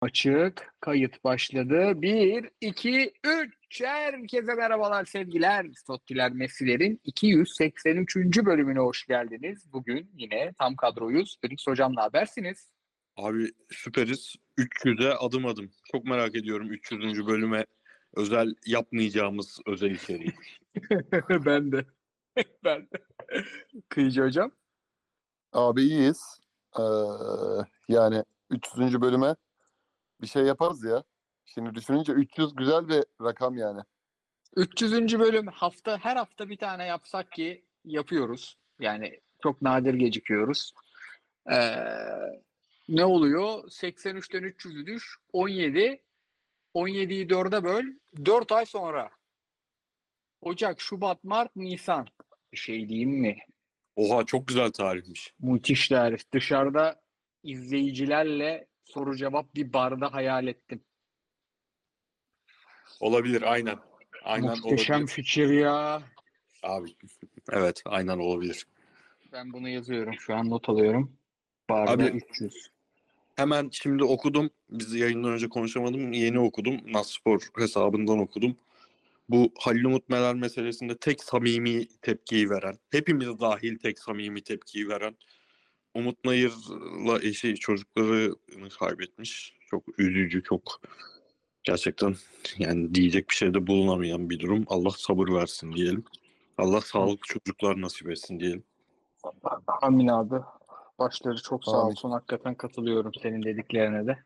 Açık. Kayıt başladı. 1, 2, 3. Herkese merhabalar sevgiler. Stottiler Messi'lerin 283. bölümüne hoş geldiniz. Bugün yine tam kadroyuz. Felix Hocam ne habersiniz? Abi süperiz. 300'e adım adım. Çok merak ediyorum 300. bölüme özel yapmayacağımız özel içeriği. ben de. ben de. Kıyıcı Hocam. Abi iyiyiz. Ee, yani 300. bölüme bir şey yaparız ya. Şimdi düşününce 300 güzel bir rakam yani. 300. bölüm hafta her hafta bir tane yapsak ki yapıyoruz. Yani çok nadir gecikiyoruz. Ee, ne oluyor? 83'ten 300'ü düş. 17. 17'yi 4'e böl. 4 ay sonra. Ocak, Şubat, Mart, Nisan. Bir şey diyeyim mi? Oha çok güzel tarihmiş. Müthiş tarif. Dışarıda izleyicilerle soru cevap bir barda hayal ettim. Olabilir aynen. Aynen Muhteşem olabilir. fikir ya. Abi evet aynen olabilir. Ben bunu yazıyorum. Şu an not alıyorum. Barda Abi- 300. Hemen şimdi okudum. Biz yayından önce konuşamadım. Yeni okudum. Naspor hesabından okudum. Bu Halil Umut Meler meselesinde tek samimi tepkiyi veren, hepimiz dahil tek samimi tepkiyi veren Umut Nayır'la eşi çocuklarını kaybetmiş. Çok üzücü, çok gerçekten yani diyecek bir şey de bulunamayan bir durum. Allah sabır versin diyelim. Allah sağlıklı çocuklar nasip etsin diyelim. Amin abi. Başları çok sağ Amin. olsun. Hakikaten katılıyorum senin dediklerine de.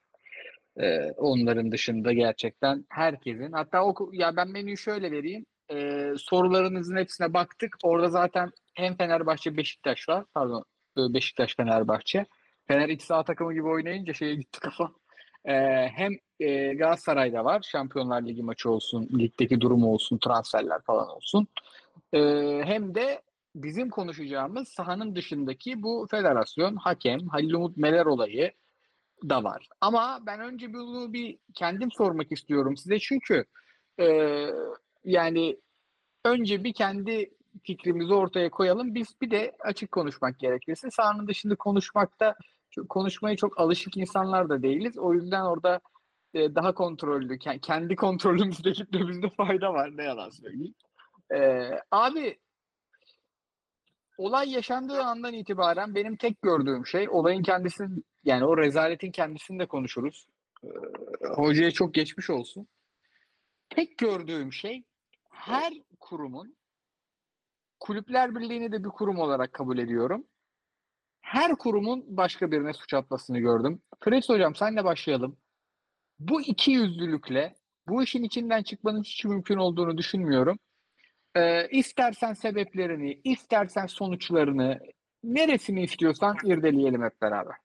Ee, onların dışında gerçekten herkesin hatta oku, ya ben menüyü şöyle vereyim. Ee, sorularınızın hepsine baktık. Orada zaten hem Fenerbahçe Beşiktaş var. Pardon Beşiktaş Fenerbahçe. Fener iç saha takımı gibi oynayınca şeye gitti kafa. Ee, hem e, Galatasaray'da var. Şampiyonlar Ligi maçı olsun, ligdeki durumu olsun, transferler falan olsun. Ee, hem de bizim konuşacağımız sahanın dışındaki bu federasyon, hakem, Halil Umut Meler olayı da var. Ama ben önce bunu bir kendim sormak istiyorum size çünkü e, yani önce bir kendi fikrimizi ortaya koyalım. Biz bir de açık konuşmak gerekirse sahanın dışında konuşmakta konuşmaya çok alışık insanlar da değiliz. O yüzden orada e, daha kontrollü, ke- kendi kontrolümüzde gitmemizde fayda var. Ne yalan söyleyeyim. E, abi olay yaşandığı andan itibaren benim tek gördüğüm şey olayın kendisini yani o rezaletin kendisini de konuşuruz. Ee, hocaya çok geçmiş olsun. Tek gördüğüm şey her kurumun Kulüpler Birliği'ni de bir kurum olarak kabul ediyorum. Her kurumun başka birine suç atmasını gördüm. Fred hocam senle başlayalım. Bu iki yüzlülükle bu işin içinden çıkmanın hiç mümkün olduğunu düşünmüyorum. Ee, istersen sebeplerini, istersen sonuçlarını, neresini istiyorsan irdeleyelim hep beraber.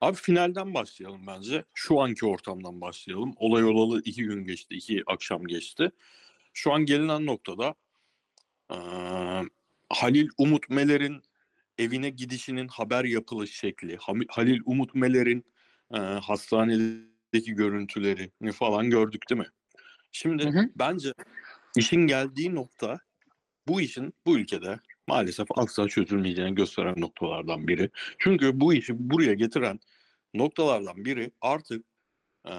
Abi finalden başlayalım bence. Şu anki ortamdan başlayalım. Olay olalı iki gün geçti, iki akşam geçti. Şu an gelinen noktada Halil Umut Meler'in evine gidişinin haber yapılış şekli, Halil Umut Meler'in eee, hastanedeki görüntülerini falan gördük değil mi? Şimdi Hı hı. bence işin geldiği nokta bu işin bu ülkede maalesef asla çözülmeyeceğini gösteren noktalardan biri. Çünkü bu işi buraya getiren noktalardan biri artık e,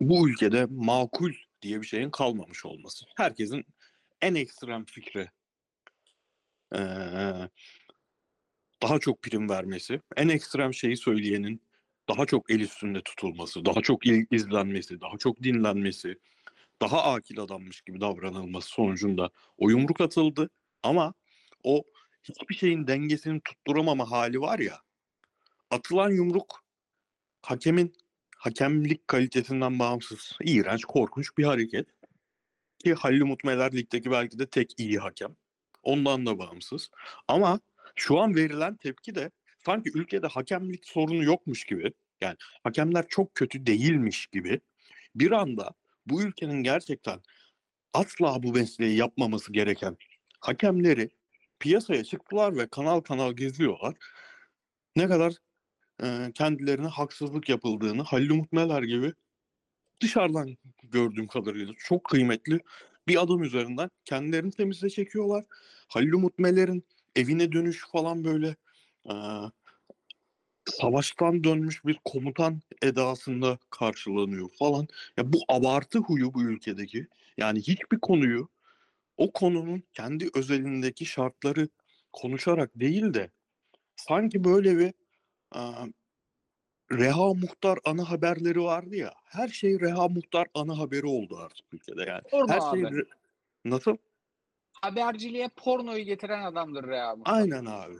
bu ülkede makul diye bir şeyin kalmamış olması. Herkesin en ekstrem fikri e, daha çok prim vermesi, en ekstrem şeyi söyleyenin daha çok el üstünde tutulması, daha çok izlenmesi, daha çok dinlenmesi, daha akil adammış gibi davranılması sonucunda o yumruk atıldı. Ama o hiçbir şeyin dengesini tutturamama hali var ya, atılan yumruk hakemin hakemlik kalitesinden bağımsız, iğrenç, korkunç bir hareket. Ki Halil Umut Meler ligdeki belki de tek iyi hakem. Ondan da bağımsız. Ama şu an verilen tepki de sanki ülkede hakemlik sorunu yokmuş gibi. Yani hakemler çok kötü değilmiş gibi. Bir anda bu ülkenin gerçekten asla bu mesleği yapmaması gereken hakemleri piyasaya çıktılar ve kanal kanal geziyorlar. Ne kadar e, kendilerine haksızlık yapıldığını Halil Umut Meler gibi dışarıdan gördüğüm kadarıyla çok kıymetli bir adam üzerinden kendilerini temize çekiyorlar. Halil Umut Meler'in evine dönüş falan böyle e, savaştan dönmüş bir komutan edasında karşılanıyor falan. Ya bu abartı huyu bu ülkedeki. Yani hiçbir konuyu o konunun kendi özelindeki şartları konuşarak değil de sanki böyle bir Reha Muhtar ana haberleri vardı ya. Her şey Reha Muhtar ana haberi oldu artık ülkede yani. Porno Her şey abi. nasıl? Haberciliğe pornoyu getiren adamdır Rea Mustafa. Aynen abi.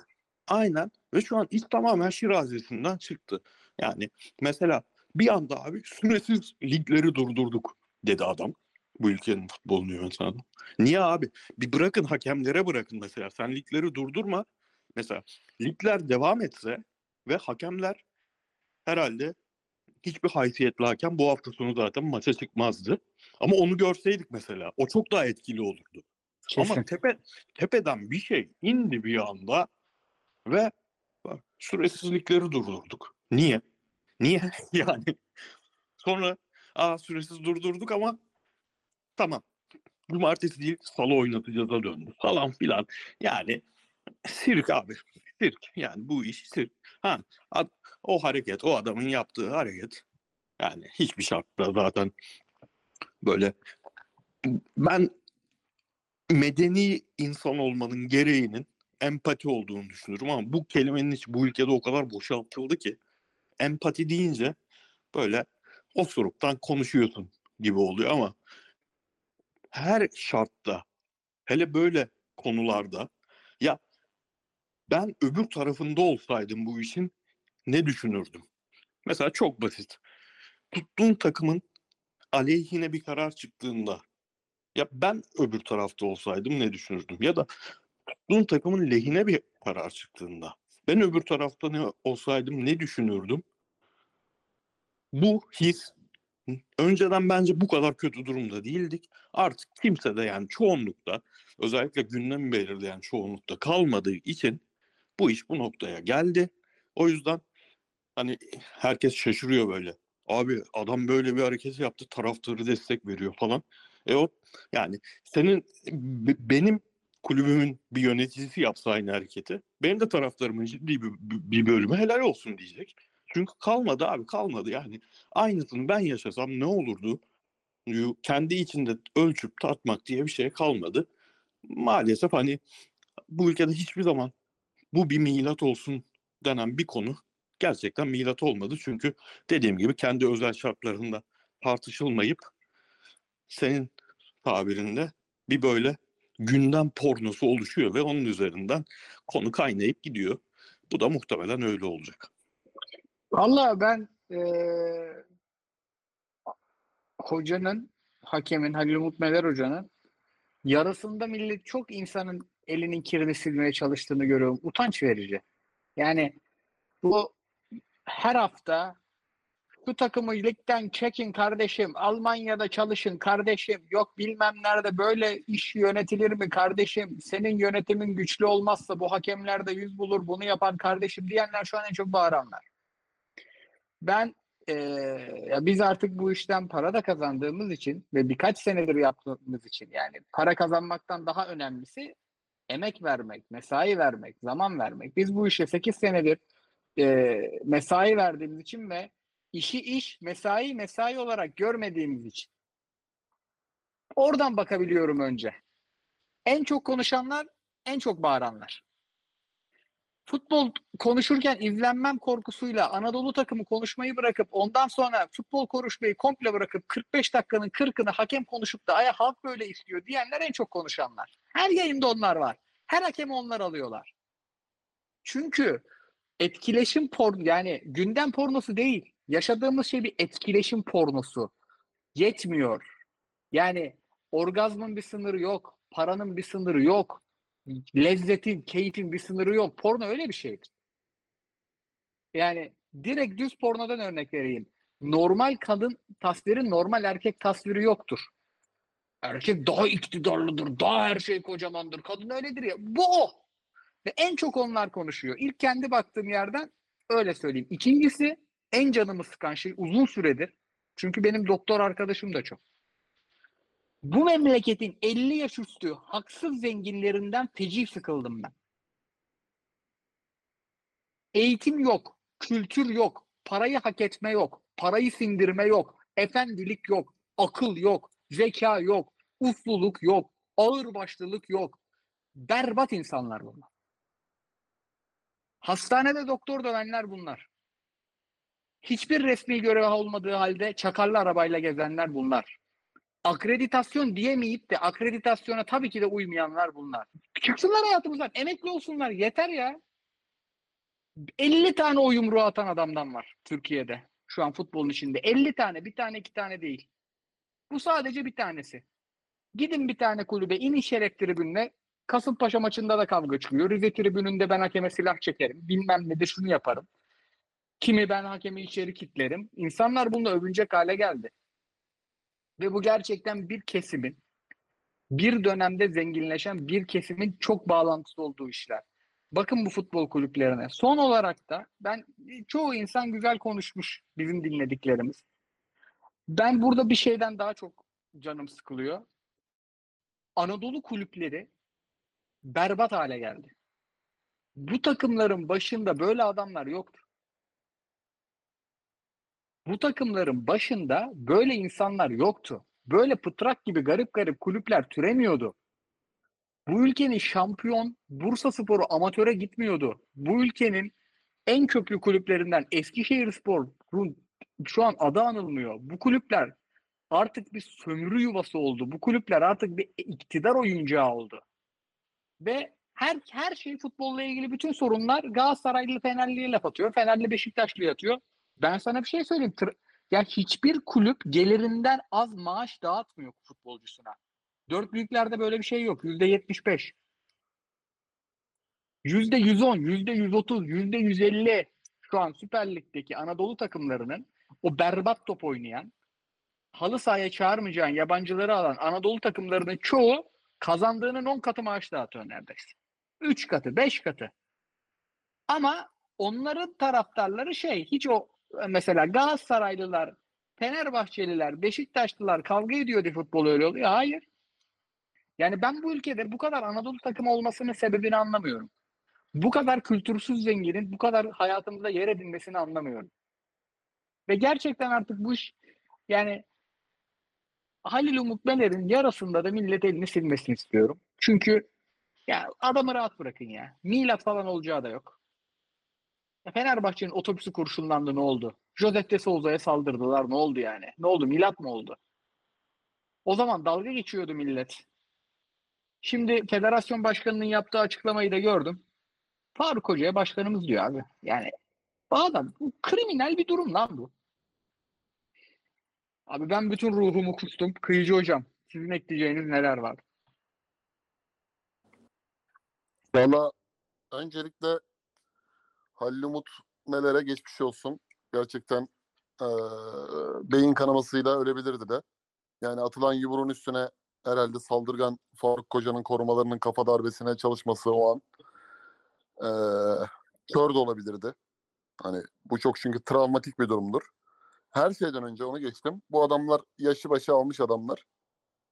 Aynen. Ve şu an iş tamamen Şirazesi'nden çıktı. Yani mesela bir anda abi süresiz ligleri durdurduk dedi adam. Bu ülkenin futbolunu yöneten adam. Niye abi? Bir bırakın hakemlere bırakın mesela. Sen ligleri durdurma. Mesela ligler devam etse ve hakemler herhalde hiçbir haysiyetli hakem bu hafta sonu zaten maça çıkmazdı. Ama onu görseydik mesela o çok daha etkili olurdu. Kesin. Ama tepe, tepeden bir şey indi bir anda ve bak, süresizlikleri durdurduk. Niye? Niye? yani sonra aa süresiz durdurduk ama tamam. Cumartesi değil salı oynatacağız'a döndü falan filan. Yani sirk abi. Sirk. Yani bu iş sirk. Ha, o hareket, o adamın yaptığı hareket yani hiçbir şartta zaten böyle ben medeni insan olmanın gereğinin empati olduğunu düşünürüm ama bu kelimenin hiç bu ülkede o kadar boşaltıldı ki empati deyince böyle osuruktan konuşuyorsun gibi oluyor ama her şartta hele böyle konularda ben öbür tarafında olsaydım bu işin ne düşünürdüm? Mesela çok basit. Tuttuğun takımın aleyhine bir karar çıktığında ya ben öbür tarafta olsaydım ne düşünürdüm? Ya da tuttuğun takımın lehine bir karar çıktığında ben öbür tarafta ne olsaydım ne düşünürdüm? Bu his önceden bence bu kadar kötü durumda değildik. Artık kimse de yani çoğunlukta özellikle gündemi belirleyen çoğunlukta kalmadığı için bu iş bu noktaya geldi. O yüzden hani herkes şaşırıyor böyle. Abi adam böyle bir hareket yaptı taraftarı destek veriyor falan. E o yani senin be- benim kulübümün bir yöneticisi yapsa aynı hareketi benim de taraftarımın ciddi bir, bir bölümü helal olsun diyecek. Çünkü kalmadı abi kalmadı yani. Aynısını ben yaşasam ne olurdu? Kendi içinde ölçüp tartmak diye bir şey kalmadı. Maalesef hani bu ülkede hiçbir zaman bu bir milat olsun denen bir konu gerçekten milat olmadı. Çünkü dediğim gibi kendi özel şartlarında tartışılmayıp senin tabirinde bir böyle gündem pornosu oluşuyor ve onun üzerinden konu kaynayıp gidiyor. Bu da muhtemelen öyle olacak. Valla ben eee, hocanın, hakemin, Halil Umut Meler hocanın yarısında millet çok insanın elinin kirini silmeye çalıştığını görüyorum. Utanç verici. Yani bu her hafta şu takımı ligden çekin kardeşim, Almanya'da çalışın kardeşim, yok bilmem nerede böyle iş yönetilir mi kardeşim, senin yönetimin güçlü olmazsa bu hakemler de yüz bulur, bunu yapan kardeşim diyenler şu an en çok bağıranlar. Ben eee, ya biz artık bu işten para da kazandığımız için ve birkaç senedir yaptığımız için yani para kazanmaktan daha önemlisi emek vermek, mesai vermek, zaman vermek. Biz bu işe 8 senedir eee, mesai verdiğimiz için ve işi iş, mesai mesai olarak görmediğimiz için. Oradan bakabiliyorum önce. En çok konuşanlar, en çok bağıranlar. Futbol konuşurken izlenmem korkusuyla Anadolu takımı konuşmayı bırakıp ondan sonra futbol konuşmayı komple bırakıp 45 dakikanın 40'ını hakem konuşup da aya halk böyle istiyor diyenler en çok konuşanlar. Her yayında onlar var. Her hakemi onlar alıyorlar. Çünkü etkileşim porno yani gündem pornosu değil. Yaşadığımız şey bir etkileşim pornosu. Yetmiyor. Yani orgazmın bir sınırı yok. Paranın bir sınırı yok. Lezzetin, keyfin bir sınırı yok. Porno öyle bir şeydir. Yani direkt düz pornodan örnek vereyim. Normal kadın tasviri, normal erkek tasviri yoktur. Erkek daha iktidarlıdır, daha her şey kocamandır. Kadın öyledir ya. Bu o. Ve en çok onlar konuşuyor. İlk kendi baktığım yerden öyle söyleyeyim. İkincisi en canımı sıkan şey uzun süredir. Çünkü benim doktor arkadaşım da çok. Bu memleketin 50 yaş üstü haksız zenginlerinden feci sıkıldım ben. Eğitim yok. Kültür yok. Parayı hak etme yok. Parayı sindirme yok. Efendilik yok. Akıl yok. Zeka yok. Usluluk yok. Ağırbaşlılık yok. Berbat insanlar bunlar. Hastanede doktor dövenler bunlar. Hiçbir resmi görev olmadığı halde çakarlı arabayla gezenler bunlar. Akreditasyon diyemeyip de akreditasyona tabii ki de uymayanlar bunlar. Çıksınlar hayatımızdan. Emekli olsunlar. Yeter ya. 50 tane o yumruğu atan adamdan var Türkiye'de. Şu an futbolun içinde. 50 tane. Bir tane iki tane değil. Bu sadece bir tanesi. Gidin bir tane kulübe inin şeref tribününe. Kasımpaşa maçında da kavga çıkıyor. Rize tribününde ben hakeme silah çekerim. Bilmem ne de şunu yaparım. Kimi ben hakemi içeri kitlerim. İnsanlar bununla övünecek hale geldi. Ve bu gerçekten bir kesimin bir dönemde zenginleşen bir kesimin çok bağlantısı olduğu işler. Bakın bu futbol kulüplerine. Son olarak da ben çoğu insan güzel konuşmuş bizim dinlediklerimiz. Ben burada bir şeyden daha çok canım sıkılıyor. Anadolu kulüpleri berbat hale geldi. Bu takımların başında böyle adamlar yoktu. Bu takımların başında böyle insanlar yoktu. Böyle pıtrak gibi garip garip kulüpler türemiyordu. Bu ülkenin şampiyon Bursa Sporu amatöre gitmiyordu. Bu ülkenin en köklü kulüplerinden Eskişehirspor'un şu an adı anılmıyor. Bu kulüpler artık bir sömürü yuvası oldu. Bu kulüpler artık bir iktidar oyuncağı oldu. Ve her her şey futbolla ilgili bütün sorunlar Galatasaraylı Fenerli'ye laf atıyor. Fenerli Beşiktaşlı'ya atıyor. Ben sana bir şey söyleyeyim. Tır- ya hiçbir kulüp gelirinden az maaş dağıtmıyor futbolcusuna. Dört büyüklerde böyle bir şey yok. Yüzde yetmiş beş. Yüzde yüz on, yüzde yüz otuz, yüzde yüz elli şu an Süper Lig'deki Anadolu takımlarının o berbat top oynayan, halı sahaya çağırmayacağın yabancıları alan Anadolu takımlarının çoğu kazandığının 10 katı maaş dağıtıyor neredeyse. 3 katı, 5 katı. Ama onların taraftarları şey, hiç o mesela Galatasaraylılar, Fenerbahçeliler, Beşiktaşlılar kavga ediyor diye futbol öyle oluyor. Hayır. Yani ben bu ülkede bu kadar Anadolu takımı olmasının sebebini anlamıyorum. Bu kadar kültürsüz zenginin bu kadar hayatımızda yer edinmesini anlamıyorum. Ve gerçekten artık bu iş yani Halil Umut Meler'in yarasında da millet elini silmesini istiyorum. Çünkü ya adamı rahat bırakın ya. Milat falan olacağı da yok. Fenerbahçe'nin otobüsü kurşunlandı ne oldu? Josep de Souza'ya saldırdılar ne oldu yani? Ne oldu? Milat mı oldu? O zaman dalga geçiyordu millet. Şimdi federasyon başkanının yaptığı açıklamayı da gördüm. Faruk Hoca'ya başkanımız diyor abi. Yani bu adam bu kriminal bir durum lan bu. Abi ben bütün ruhumu kustum. Kıyıcı hocam. Sizin ekleyeceğiniz neler var? Valla öncelikle Halil Umut Meler'e geçmiş olsun. Gerçekten eee, beyin kanamasıyla ölebilirdi de. Yani atılan yumruğun üstüne herhalde saldırgan Faruk Koca'nın korumalarının kafa darbesine çalışması o an eee kör de olabilirdi. Hani bu çok çünkü travmatik bir durumdur. Her şeyden önce onu geçtim. Bu adamlar yaşı başı almış adamlar.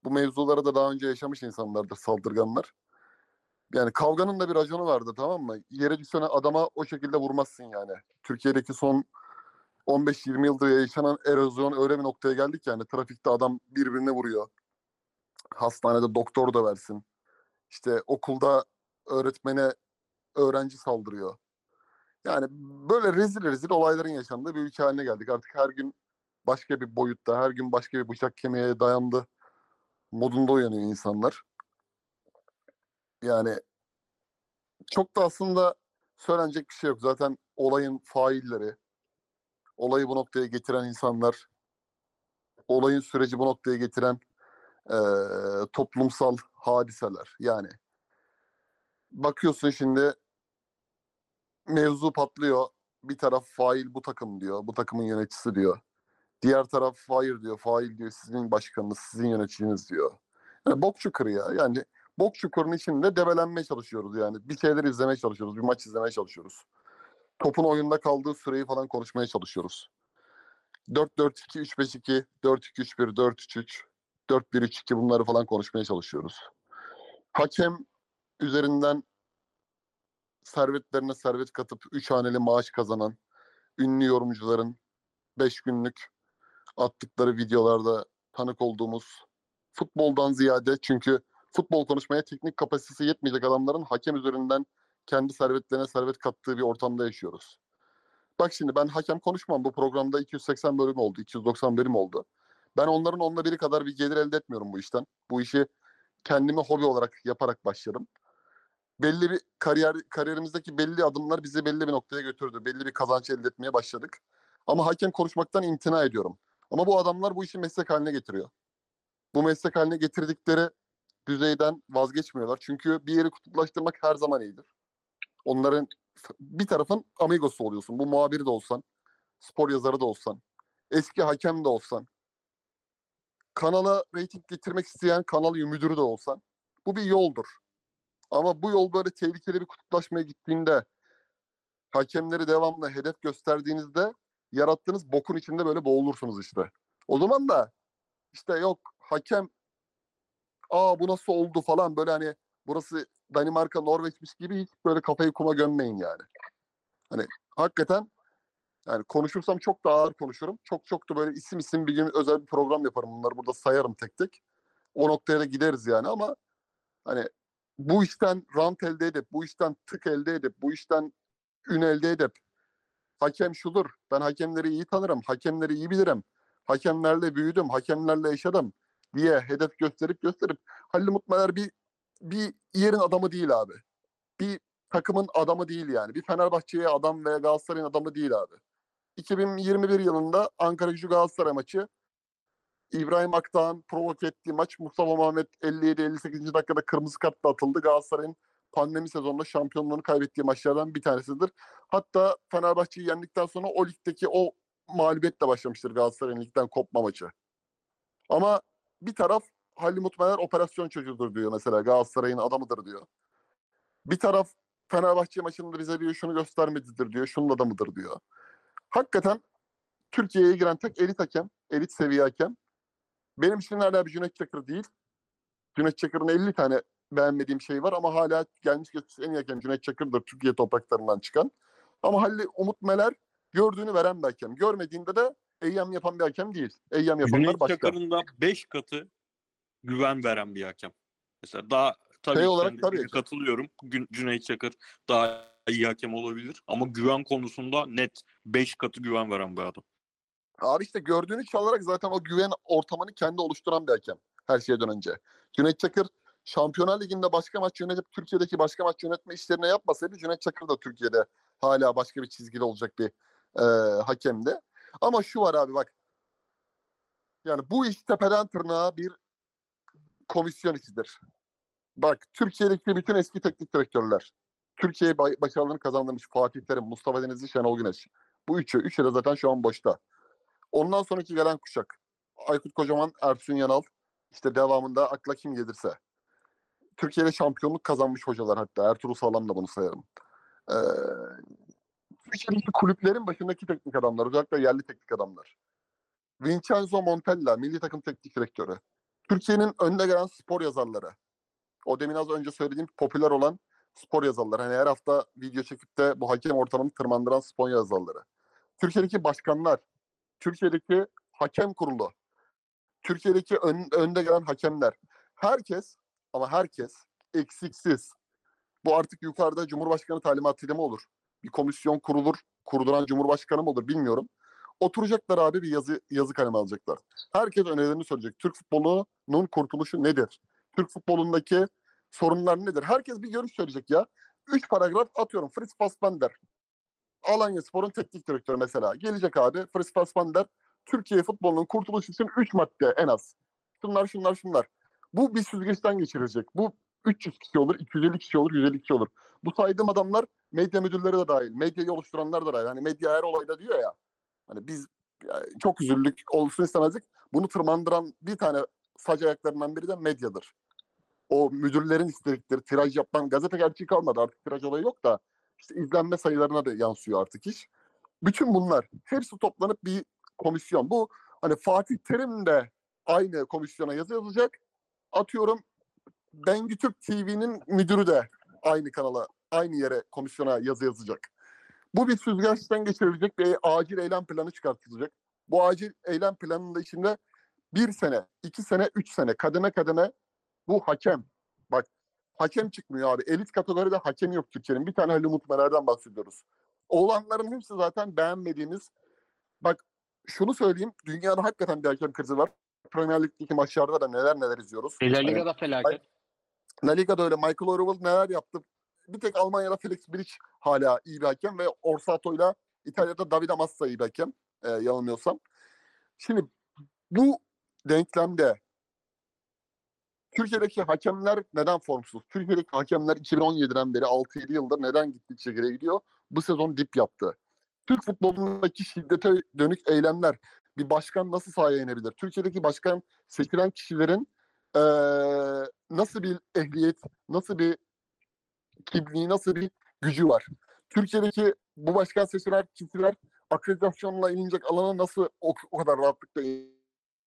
Bu mevzuları da daha önce yaşamış insanlardır saldırganlar. Yani kavganın da bir raconu vardı tamam mı? Yere düşene adama o şekilde vurmazsın yani. Türkiye'deki son 15-20 yıldır yaşanan erozyon öyle bir noktaya geldik yani. Trafikte adam birbirine vuruyor. Hastanede doktor da versin. İşte okulda öğretmene öğrenci saldırıyor. Yani böyle rezil rezil olayların yaşandığı bir ülke haline geldik. Artık her gün başka bir boyutta, her gün başka bir bıçak kemiğe dayandı modunda uyanıyor insanlar. Yani çok da aslında söylenecek bir şey yok. Zaten olayın failleri, olayı bu noktaya getiren insanlar, olayın süreci bu noktaya getiren eee, toplumsal hadiseler. Yani bakıyorsun şimdi mevzu patlıyor. Bir taraf fail bu takım diyor. Bu takımın yöneticisi diyor. Diğer taraf hayır diyor. Fail diyor. Sizin başkanınız, sizin yöneticiniz diyor. Yani bok çukuru ya. Yani bok çukurunun içinde debelenmeye çalışıyoruz yani. Bir şeyler izlemeye çalışıyoruz. Bir maç izlemeye çalışıyoruz. Topun oyunda kaldığı süreyi falan konuşmaya çalışıyoruz. 4-4-2, 3-5-2, 4-2-3-1, 4-3-3, 4-1-3-2 bunları falan konuşmaya çalışıyoruz. Hakem üzerinden servetlerine servet katıp 3 haneli maaş kazanan ünlü yorumcuların 5 günlük attıkları videolarda tanık olduğumuz futboldan ziyade çünkü futbol konuşmaya teknik kapasitesi yetmeyecek adamların hakem üzerinden kendi servetlerine servet kattığı bir ortamda yaşıyoruz. Bak şimdi ben hakem konuşmam. Bu programda 280 bölüm oldu, 290 bölüm oldu. Ben onların onunla biri kadar bir gelir elde etmiyorum bu işten. Bu işi kendime hobi olarak yaparak başladım. Belli bir kariyer kariyerimizdeki belli adımlar bizi belli bir noktaya götürdü. Belli bir kazanç elde etmeye başladık. Ama hakem konuşmaktan imtina ediyorum. Ama bu adamlar bu işi meslek haline getiriyor. Bu meslek haline getirdikleri düzeyden vazgeçmiyorlar. Çünkü bir yeri kutuplaştırmak her zaman iyidir. Onların bir tarafın amigosu oluyorsun. Bu muhabiri de olsan, spor yazarı da olsan, eski hakem de olsan, kanala reyting getirmek isteyen kanal müdürü de olsan. Bu bir yoldur. Ama bu yol böyle tehlikeli bir kutuplaşmaya gittiğinde hakemleri devamlı hedef gösterdiğinizde yarattığınız bokun içinde böyle boğulursunuz işte. O zaman da işte yok hakem aa bu nasıl oldu falan böyle hani burası Danimarka, Norveç'miş gibi hiç böyle kafayı kuma gömmeyin yani. Hani hakikaten yani konuşursam çok daha ağır konuşurum. Çok çok da böyle isim isim bir gün özel bir program yaparım. Bunları burada sayarım tek tek. O noktaya da gideriz yani ama hani bu işten rant elde edip, bu işten tık elde edip, bu işten ün elde edip hakem şudur. Ben hakemleri iyi tanırım. Hakemleri iyi bilirim. Hakemlerle büyüdüm. Hakemlerle yaşadım diye hedef gösterip gösterip Halil Mutmeler bir bir yerin adamı değil abi. Bir takımın adamı değil yani. Bir Fenerbahçe'ye adam veya Galatasaray'ın adamı değil abi. 2021 yılında Ankara Gücü Galatasaray maçı İbrahim Akdağ'ın provoke ettiği maç Mustafa Muhammed 57-58. dakikada kırmızı kartla atıldı. Galatasaray'ın pandemi sezonunda şampiyonluğunu kaybettiği maçlardan bir tanesidir. Hatta Fenerbahçe'yi yendikten sonra o ligdeki o mağlubiyetle başlamıştır Galatasaray'ın ligden kopma maçı. Ama bir taraf Halil Mutmeler operasyon çocuğudur diyor mesela Galatasaray'ın adamıdır diyor. Bir taraf Fenerbahçe maçında bize diyor şunu göstermedidir diyor, şunun adamıdır diyor. Hakikaten Türkiye'ye giren tek elit hakem, elit seviye hakem. Benim için hala bir Cüneyt Çakır değil. Cüneyt Çakır'ın 50 tane beğenmediğim şey var ama hala gelmiş geçmiş en iyi hakem Cüneyt Çakır'dır Türkiye topraklarından çıkan. Ama Halil Umut Meler gördüğünü veren bir hakem. Görmediğinde de eyyam yapan bir hakem değil. Eyyam yapanlar Cüneyt başka. Çakır'ın da 5 katı güven veren bir hakem. Mesela daha tabii Şey olarak tabii ki. katılıyorum. Cüneyt Çakır daha iyi hakem olabilir ama güven konusunda net 5 katı güven veren bir adam. Abi işte gördüğünü çalarak zaten o güven ortamını kendi oluşturan bir hakem her şeyden önce. Cüneyt Çakır Şampiyonlar Ligi'nde başka maç yönetip Türkiye'deki başka maç yönetme işlerini yapmasaydı Cüneyt Çakır da Türkiye'de hala başka bir çizgide olacak bir e, hakemdi. Ama şu var abi bak. Yani bu iş tepeden tırnağa bir komisyon işidir. Bak Türkiye'deki bütün eski teknik direktörler, Türkiye başarılarını kazandırmış Fatih Terim, Mustafa Denizli, Şenol Güneş. Bu üçü, üçü de zaten şu an boşta. Ondan sonraki gelen kuşak. Aykut Kocaman, Ersun Yanal. işte devamında akla kim gelirse. Türkiye'de şampiyonluk kazanmış hocalar hatta. Ertuğrul Sağlam da bunu sayarım. Ee, Türkiye'deki kulüplerin başındaki teknik adamlar. Özellikle yerli teknik adamlar. Vincenzo Montella, milli takım teknik direktörü. Türkiye'nin önde gelen spor yazarları. O demin az önce söylediğim popüler olan spor yazarları. Hani her hafta video çekip de bu hakem ortamını tırmandıran spor yazarları. Türkiye'deki başkanlar, Türkiye'deki hakem kurulu, Türkiye'deki ön- önde gelen hakemler. Herkes ama herkes eksiksiz. Bu artık yukarıda Cumhurbaşkanı talimatıyla mı olur? Bir komisyon kurulur, kurduran Cumhurbaşkanı mı olur bilmiyorum. Oturacaklar abi bir yazı yazı kaleme alacaklar. Herkes önerilerini söyleyecek. Türk futbolunun kurtuluşu nedir? Türk futbolundaki sorunlar nedir? Herkes bir görüş söyleyecek ya. Üç paragraf atıyorum. Fritz Fassbender. Alanya Spor'un teknik direktörü mesela. Gelecek abi Fritz Fassbender. Türkiye futbolunun kurtuluşu için 3 madde en az. Şunlar şunlar şunlar. Bu bir süzgeçten geçirecek. Bu 300 kişi olur, 250 kişi olur, 150 kişi olur. Bu saydığım adamlar medya müdürleri de dahil. Medyayı oluşturanlar da dahil. Hani medya her olayda diyor ya. Hani biz ya, çok üzüldük, olsun istemezdik. Bunu tırmandıran bir tane sac ayaklarından biri de medyadır. O müdürlerin istedikleri tiraj yapan gazete gerçeği kalmadı. Artık tiraj olayı yok da işte izlenme sayılarına da yansıyor artık iş. Bütün bunlar hepsi toplanıp bir komisyon. Bu hani Fatih Terim de aynı komisyona yazı yazacak. Atıyorum Bengü Türk TV'nin müdürü de aynı kanala, aynı yere komisyona yazı yazacak. Bu bir süzgeçten geçirilecek bir acil eylem planı çıkartılacak. Bu acil eylem planının içinde bir sene, iki sene, üç sene kademe kademe bu hakem. Bak hakem çıkmıyor abi. Elit kategoride hakem yok Türkiye'nin. Bir tane Halil Umut Meler'den bahsediyoruz. Olanların hepsi zaten beğenmediğimiz. Bak şunu söyleyeyim. Dünyada hakikaten bir hakem krizi var. Premier Lig'deki maçlarda da neler neler izliyoruz. La Hani Liga'da felaket. La Liga'da öyle Michael Oruvel neler yaptı. Bir tek Almanya'da Felix Biric hala iyi bir hakem ve Orsato'yla İtalya'da Davide Massa iyi bir hakem. E, yanılmıyorsam. Şimdi bu denklemde Türkiye'deki hakemler neden formsuz? Türkiye'deki hakemler 2017'den beri 6-7 yıldır neden gittikçe geriye gidiyor? Bu sezon dip yaptı. Türk futbolundaki şiddete dönük eylemler bir başkan nasıl sahaya inebilir? Türkiye'deki başkan seçilen kişilerin eee, nasıl bir ehliyet, nasıl bir kimliği, nasıl bir gücü var? Türkiye'deki bu başkan seçilen kişiler akreditasyonla inilecek alana nasıl o, o kadar rahatlıkla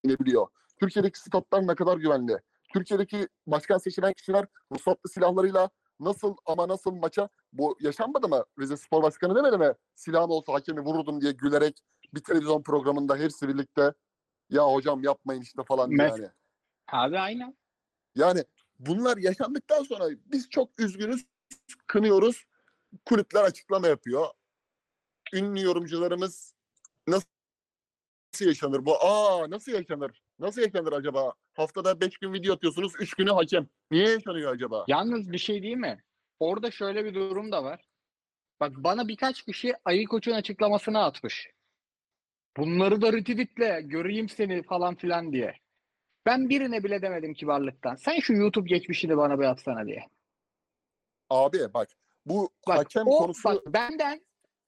inebiliyor? Türkiye'deki statlar ne kadar güvenli? Türkiye'deki başkan seçilen kişiler ruhsatlı silahlarıyla nasıl ama nasıl maça bu yaşanmadı mı? Rize Spor Başkanı demedi mi? Silahın olsa hakemi vururdum diye gülerek bir televizyon programında hepsi birlikte ya hocam yapmayın işte falan diye Mes- yani. Abi aynen. Yani bunlar yaşandıktan sonra biz çok üzgünüz, kınıyoruz. Kulüpler açıklama yapıyor. Ünlü yorumcularımız nasıl yaşanır bu? Aa nasıl yaşanır? Nasıl yaşanır acaba? Haftada 5 gün video atıyorsunuz, 3 günü hakem. Niye yaşanıyor acaba? Yalnız bir şey değil mi? Orada şöyle bir durum da var. Bak bana birkaç kişi Ali Koç'un açıklamasını atmış. Bunları da retweetle göreyim seni falan filan diye. Ben birine bile demedim kibarlıktan. Sen şu YouTube geçmişini bana bir atsana diye. Abi bak bu Bak hakem o konusu bak benden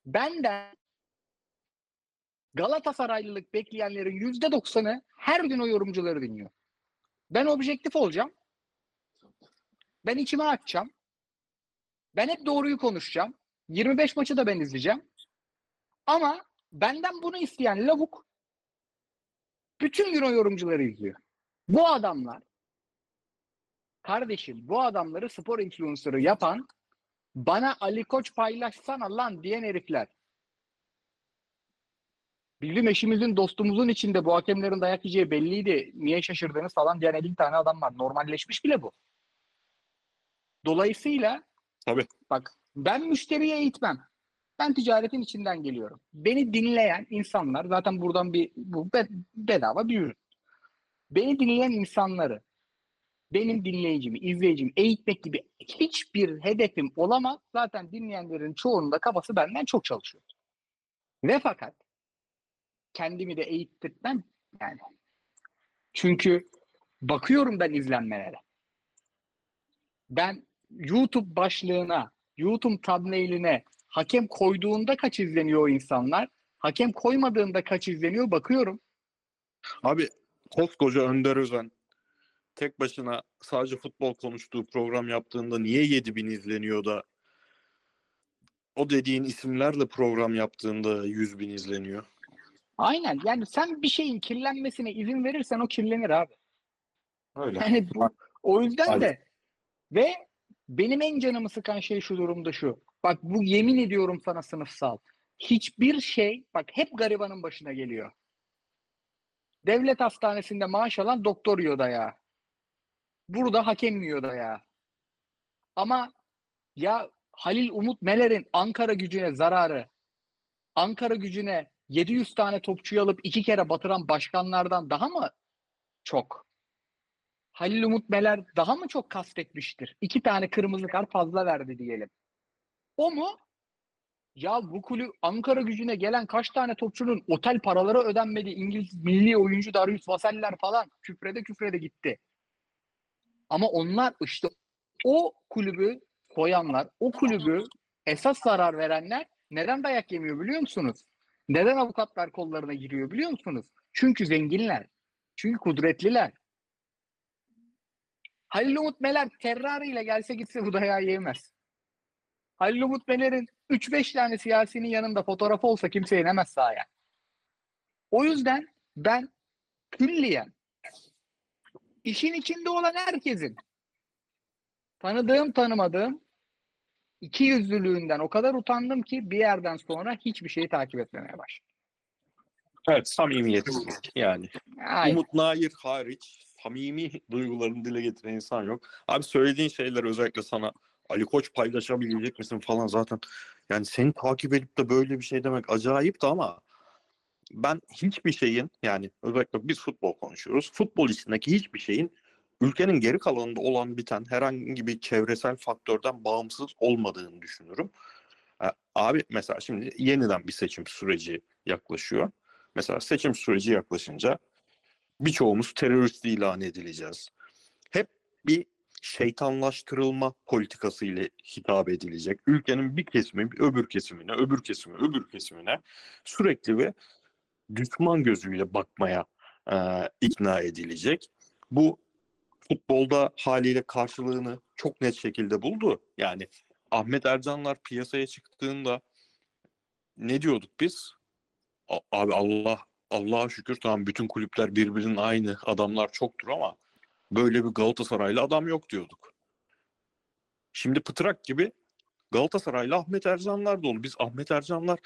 benden Galatasaraylılık bekleyenlerin yüzde doksanı her gün o yorumcuları dinliyor. Ben objektif olacağım. Ben içime açacağım. Ben hep doğruyu konuşacağım. 25 maçı da ben izleyeceğim. Ama benden bunu isteyen lavuk bütün gün o yorumcuları izliyor. Bu adamlar kardeşim bu adamları spor influencer'ı yapan bana Ali Koç paylaşsana lan diyen herifler. Bizim eşimizin dostumuzun içinde bu hakemlerin dayak yiyeceği belliydi. Niye şaşırdınız falan diyen 50 tane adam var. Normalleşmiş bile bu. Dolayısıyla Tabii. bak ben müşteriye eğitmem. Ben ticaretin içinden geliyorum. Beni dinleyen insanlar zaten buradan bir bu be- bedava bir ürün. Beni dinleyen insanları benim dinleyicimi, izleyicimi eğitmek gibi hiçbir hedefim olamaz. Zaten dinleyenlerin çoğunun kafası benden çok çalışıyor. Ve fakat kendimi de eğittirmem yani. Çünkü bakıyorum ben izlenmelere. Ben YouTube başlığına, YouTube thumbnail'ine hakem koyduğunda kaç izleniyor o insanlar? Hakem koymadığında kaç izleniyor bakıyorum. Abi koskoca Önder Özen tek başına sadece futbol konuştuğu program yaptığında niye 7000 izleniyor da o dediğin isimlerle program yaptığında 100 bin izleniyor. Aynen yani sen bir şeyin kirlenmesine izin verirsen o kirlenir abi. Öyle. Yani bu, o yüzden Aynen. de ve benim en canımı sıkan şey şu durumda şu. Bak bu yemin ediyorum sana sınıfsal. Hiçbir şey bak hep garibanın başına geliyor. Devlet hastanesinde maaş alan doktor yiyor da ya. Burada hakem yiyor da ya. Ama ya Halil Umut Meler'in Ankara gücüne zararı, Ankara gücüne 700 tane topçuyu alıp iki kere batıran başkanlardan daha mı çok? Halil Umut Meler daha mı çok kastetmiştir? İki tane kırmızı kart fazla verdi diyelim. O mu? Ya bu kulüp Ankara gücüne gelen kaç tane topçunun otel paraları ödenmedi. İngiliz milli oyuncu Darius Vaseller falan küfrede küfrede gitti. Ama onlar işte o kulübü koyanlar, o kulübü esas zarar verenler neden dayak yemiyor biliyor musunuz? Neden avukatlar kollarına giriyor biliyor musunuz? Çünkü zenginler. Çünkü kudretliler. Halil Umut Meler Ferrari ile gelse gitse bu dayağı yemez. Halil Umut Meler'in 3-5 tane siyasinin yanında fotoğrafı olsa kimse inemez sahaya. O yüzden ben külliyen işin içinde olan herkesin tanıdığım tanımadığım iki yüzlülüğünden o kadar utandım ki bir yerden sonra hiçbir şeyi takip etmemeye başladım. Evet samimiyetsizlik yani. Ay, Umut Nair hariç samimi duygularını dile getiren insan yok. Abi söylediğin şeyler özellikle sana Ali Koç paylaşabilecek misin falan zaten yani seni takip edip de böyle bir şey demek acayip de ama ben hiçbir şeyin yani özellikle biz futbol konuşuyoruz. Futbol içindeki hiçbir şeyin ülkenin geri kalanında olan biten herhangi bir çevresel faktörden bağımsız olmadığını düşünürüm. E, Abi mesela şimdi yeniden bir seçim süreci yaklaşıyor. Mesela seçim süreci yaklaşınca birçoğumuz terörist ilan edileceğiz. Hep bir şeytanlaştırılma politikası ile hitap edilecek. Ülkenin bir kesimi öbür kesimine, öbür kesimi öbür kesimine sürekli ve düşman gözüyle bakmaya e, ikna edilecek. Bu futbolda haliyle karşılığını çok net şekilde buldu. Yani Ahmet Ercanlar piyasaya çıktığında ne diyorduk biz? A- Abi Allah Allah'a şükür tamam bütün kulüpler birbirinin aynı adamlar çoktur ama böyle bir Galatasaraylı adam yok diyorduk. Şimdi pıtrak gibi Galatasaraylı Ahmet Ercanlar dolu. Biz Ahmet Ercanlar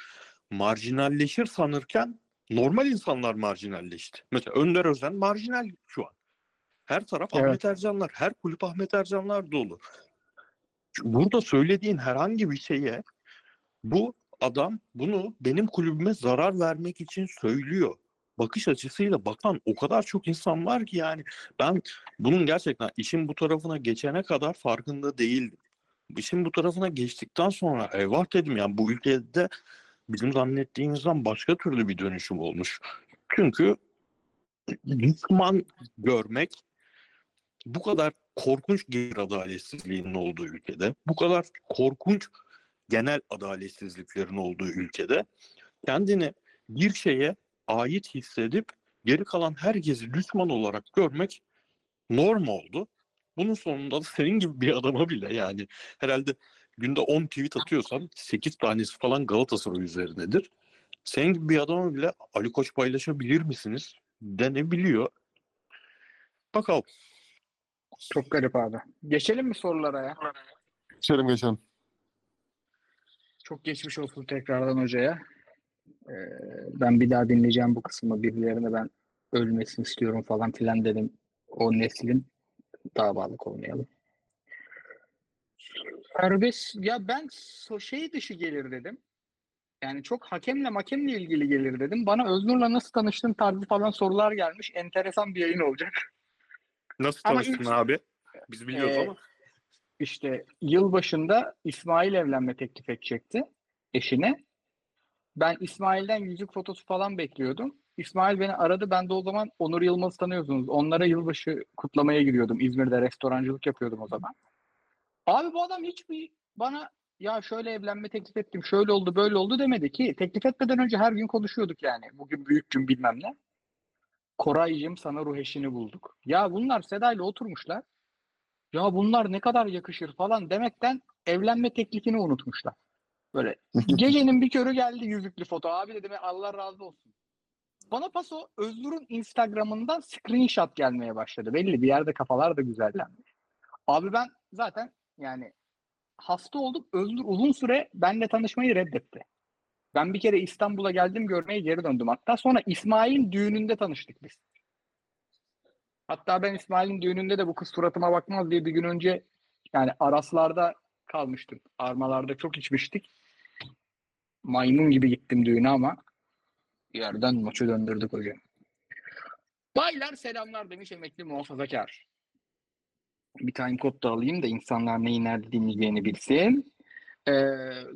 marjinalleşir sanırken normal insanlar marjinalleşti. Mesela Önder Özen marjinal şu an. Her taraf Evet. Ahmet Ercanlar, her kulüp Ahmet Ercanlar dolu. Burada söylediğin herhangi bir şeye bu adam bunu benim kulübüme zarar vermek için söylüyor. Bakış açısıyla bakan o kadar çok insan var ki yani ben bunun gerçekten işin bu tarafına geçene kadar farkında değildim. İşin bu tarafına geçtikten sonra eyvah dedim yani bu ülkede bizim zannettiğimizden başka türlü bir dönüşüm olmuş. Çünkü düşman görmek bu kadar korkunç gelir adaletsizliğinin olduğu ülkede, bu kadar korkunç genel adaletsizliklerin olduğu ülkede kendini bir şeye ait hissedip geri kalan herkesi düşman olarak görmek norm oldu. Bunun sonunda da senin gibi bir adama bile yani herhalde günde 10 tweet atıyorsan 8 tanesi falan Galatasaray üzerinedir. Senin gibi bir adama bile Ali Koç paylaşabilir misiniz denebiliyor. Bakalım. çok garip abi. Geçelim mi sorulara ya? Geçelim geçelim. Çok geçmiş olsun tekrardan hocaya. Ee, ben bir daha dinleyeceğim bu kısmı. Birilerine ben ölmesini istiyorum falan filan dedim. O neslin davalık olmayalım. Serbest ya ben so- şey dışı gelir dedim. Yani çok hakemle makemle ilgili gelir dedim. Bana Öznur'la nasıl tanıştın tarzı falan sorular gelmiş. Enteresan bir yayın olacak. Nasıl Ama tanıştın ilk- abi? Biz biliyoruz Ee, ama. İşte yılbaşında İsmail evlenme teklif edecekti eşine. Ben İsmail'den yüzük fotosu falan bekliyordum. İsmail beni aradı. Ben de o zaman Onur Yılmaz'ı tanıyorsunuz. Onlara yılbaşı kutlamaya giriyordum. İzmir'de restorancılık yapıyordum o zaman. Abi bu adam hiçbir bana ya şöyle evlenme teklif ettim, şöyle oldu, böyle oldu demedi ki. Teklif etmeden önce her gün konuşuyorduk yani. Bugün büyük gün bilmem ne. Koraycığım sana ruh eşini bulduk. Ya bunlar Seda'yla oturmuşlar. Ya bunlar ne kadar yakışır falan demekten evlenme teklifini unutmuşlar. Böyle gecenin bir körü geldi yüzüklü foto. Abi dedim "E, Allah razı olsun. Bana paso Özgür'ün Instagram'ından screenshot gelmeye başladı. Belli bir yerde kafalar da güzellenmiş. Abi ben zaten yani hasta oldum. Özgür uzun süre benimle tanışmayı reddetti. Ben bir kere İstanbul'a geldim görmeye geri döndüm. Hatta sonra İsmail'in düğününde tanıştık biz. Hatta ben İsmail'in düğününde de bu kız suratıma bakmaz diye bir gün önce yani Araslar'da kalmıştım. Armalarda çok içmiştik. Maymun gibi gittim düğüne ama yerden maçı döndürdük hocam. Baylar selamlar demiş emekli muhafazakar. Bir time kod da alayım da insanlar neyi nerede dinleyeceğini bilsin. Ee,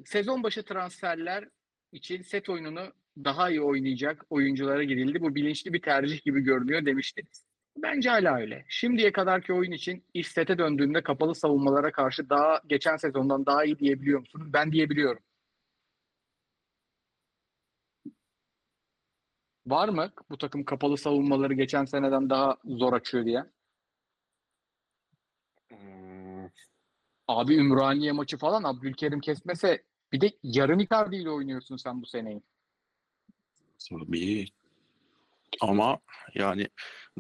sezon başı transferler için set oyununu daha iyi oynayacak oyunculara girildi. Bu bilinçli bir tercih gibi görünüyor demiştiniz. Bence hala öyle. Şimdiye kadarki oyun için iş sete döndüğünde kapalı savunmalara karşı daha geçen sezondan daha iyi diyebiliyor musunuz? Ben diyebiliyorum. Var mı bu takım kapalı savunmaları geçen seneden daha zor açıyor diye? Hmm, Abi Ümraniye maçı falan Abdülkerim kesmese bir de yarım Icardi ile oynuyorsun sen bu seneyi. tabii. Ama yani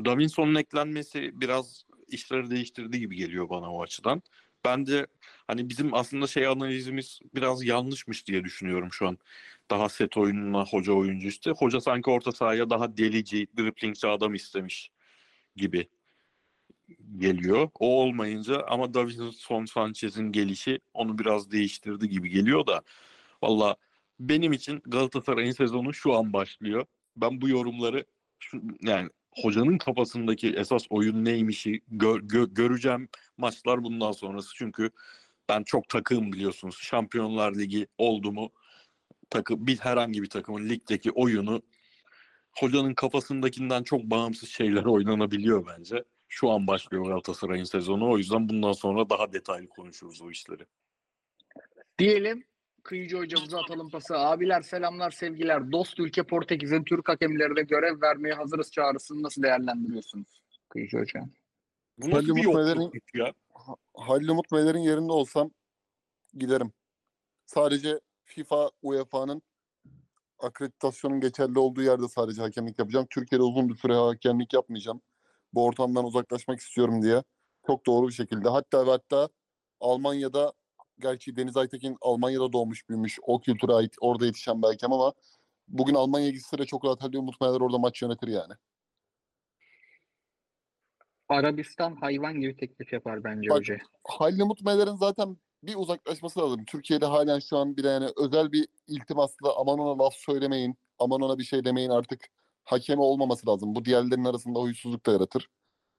Davinson'un eklenmesi biraz işleri değiştirdi gibi geliyor bana o açıdan. Ben de hani bizim aslında şey analizimiz biraz yanlışmış diye düşünüyorum şu an. Daha set oyununa hoca oyuncu işte. Hoca sanki orta sahaya daha delici, driplingçi adam istemiş gibi geliyor. O olmayınca ama Davinson Sanchez'in gelişi onu biraz değiştirdi gibi geliyor da valla benim için Galatasaray'ın sezonu şu an başlıyor. Ben bu yorumları şu, yani hocanın kafasındaki esas oyun neymişi gör- gö- göreceğim maçlar bundan sonrası. Çünkü ben çok takığım biliyorsunuz. Şampiyonlar Ligi oldu mu takı bir herhangi bir takımın ligdeki oyunu hocanın kafasındakinden çok bağımsız şeyler oynanabiliyor bence. Şu an başlıyor Galatasaray'ın sezonu. O yüzden bundan sonra daha detaylı konuşuruz o işleri. Diyelim Kıyıcı hocamıza atalım pası. Abiler selamlar sevgiler. Dost ülke Portekiz'in Türk hakemlerine görev vermeye hazırız çağrısını nasıl değerlendiriyorsunuz? Kıyıcı hocam. Bu nasıl Halil bir Mutlu'nun- yokluk ya? Halil Umut Meler'in yerinde olsam giderim. Sadece FIFA, UEFA'nın akreditasyonun geçerli olduğu yerde sadece hakemlik yapacağım. Türkiye'de uzun bir süre hakemlik yapmayacağım. Bu ortamdan uzaklaşmak istiyorum diye. Çok doğru bir şekilde. Hatta ve hatta Almanya'da gerçi Deniz Aytekin Almanya'da doğmuş büyümüş. O kültüre ait orada yetişen hakem ama bugün Almanya'ya gitse de çok rahat Halil Umut Meler orada maç yönetir yani. Arabistan hayvan gibi teklif yapar bence Bak- hoca. Halil Umut Meler'in zaten bir uzaklaşması lazım. Türkiye'de halen şu an bir yani özel bir iltimasla aman ona laf söylemeyin, aman ona bir şey demeyin artık hakemi olmaması lazım. Bu diğerlerinin arasında huysuzluk da yaratır.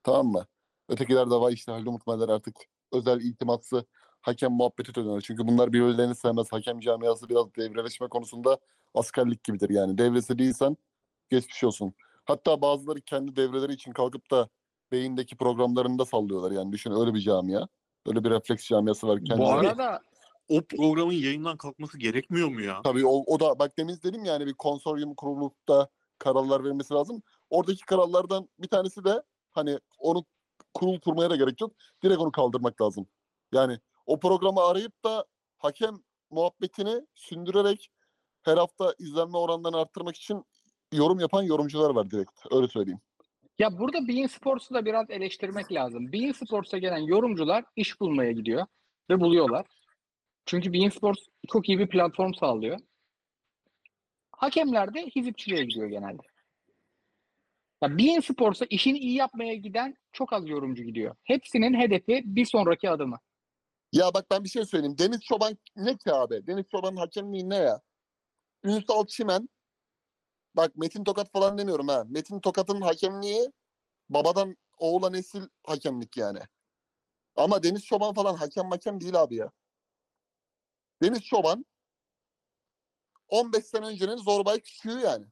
Tamam mı? Ötekiler de vay işte Halil Umut Meler artık özel iltimatsı hakem muhabbeti dönüyor. Çünkü bunlar birbirlerini sevmez. Hakem camiası biraz devreleşme konusunda askerlik gibidir yani. Devresi değilsen geçmiş olsun. Hatta bazıları kendi devreleri için kalkıp da beyindeki programlarında sallıyorlar yani. Düşün öyle bir camia. Öyle bir refleks camiası var. Bu kendileri. arada O programın yayından kalkması gerekmiyor mu ya? Tabii o, o da bak demin dedim yani bir konsoryum kurulup da kararlar vermesi lazım. Oradaki kararlardan bir tanesi de hani onu kurul kurmaya da gerek yok. Direkt onu kaldırmak lazım. Yani o programı arayıp da hakem muhabbetini sündürerek her hafta izlenme oranlarını arttırmak için yorum yapan yorumcular var direkt. Öyle söyleyeyim. ya burada Bein Sports'u da biraz eleştirmek lazım. Bein Sports'a gelen yorumcular iş bulmaya gidiyor ve buluyorlar. Çünkü Bein Sports çok iyi bir platform sağlıyor. Hakemler de hizipçiliğe gidiyor genelde. Ya Bein Sports'a işini iyi yapmaya giden çok az yorumcu gidiyor. Hepsinin hedefi bir sonraki adımı. Ya bak ben bir şey söyleyeyim. Deniz Çoban ne ki abi? Deniz Çoban'ın hakemliği ne ya? Ünsal Çimen bak Metin Tokat falan demiyorum ha. Metin Tokat'ın hakemliği babadan oğula nesil hakemlik yani. Ama Deniz Çoban falan hakem hakem değil abi ya. Deniz Çoban 15 sene öncenin Zorbay küçüğü yani.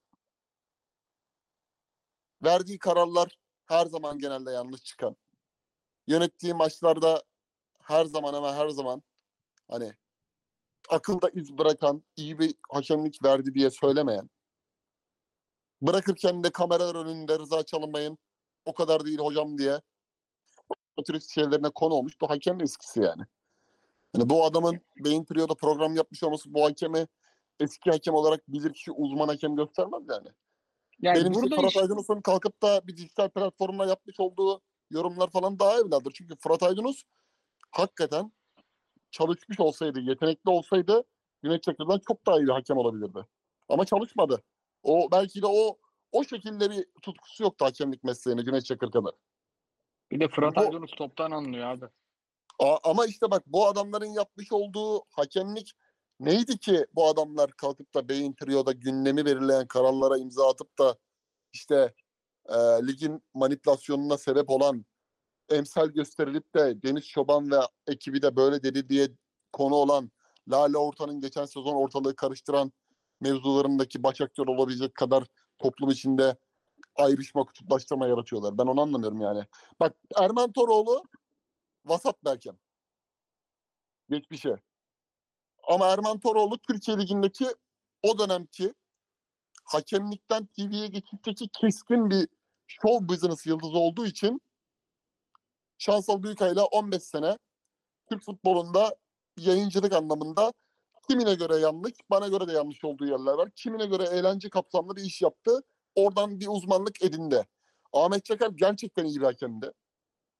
Verdiği kararlar her zaman genelde yanlış çıkan. Yönettiği maçlarda her zaman ama her zaman hani akılda iz bırakan, iyi bir hakemlik verdi diye söylemeyen, bırakırken de kameralar önünde rıza çalınmayın, o kadar değil hocam diye otorist şeylerine konu olmuş bir hakem eskisi yani. Yani bu adamın Beyin Trio'da program yapmış olması bu hakemi eski hakem olarak bilir kişi uzman hakem göstermez yani. Yani Benim burada Fırat iş- Aydınus'un kalkıp da bir dijital platformla yapmış olduğu yorumlar falan daha evladır. Çünkü Fırat Aydınus hakikaten çalışmış olsaydı, yetenekli olsaydı Güney Çakır'dan çok daha iyi bir hakem olabilirdi. Ama çalışmadı. O belki de o o şekilde bir tutkusu yoktu hakemlik mesleğine Güney Çakır kadar. bir de Fırat Bu- Aydınus toptan anlıyor abi. A- ama işte bak bu adamların yapmış olduğu hakemlik neydi ki bu adamlar kalkıp da Beyin Trio'da gündemi belirleyen kararlara imza atıp da işte e, ligin manipülasyonuna sebep olan emsal gösterilip de Deniz Çoban ve ekibi de böyle dedi diye konu olan Lale Orta'nın geçen sezon ortalığı karıştıran mevzularındaki baş aktör olabilecek kadar toplum içinde ayrışma, kutuplaştırma yaratıyorlar. Ben onu anlamıyorum yani. Bak Erman Toroğlu vasat bir hakem. Geçmişe. Ama Erman Toroğlu Türkiye Ligi'ndeki o dönemki hakemlikten TV'ye geçişteki keskin bir show business yıldızı olduğu için Şansal Büyükay'la 15 sene Türk futbolunda yayıncılık anlamında kimine göre yanlış, bana göre de yanlış olduğu yerler var. Kimine göre eğlence kapsamlı bir iş yaptı. Oradan bir uzmanlık edindi. Ahmet Çakar gerçekten iyi bir hakemdi.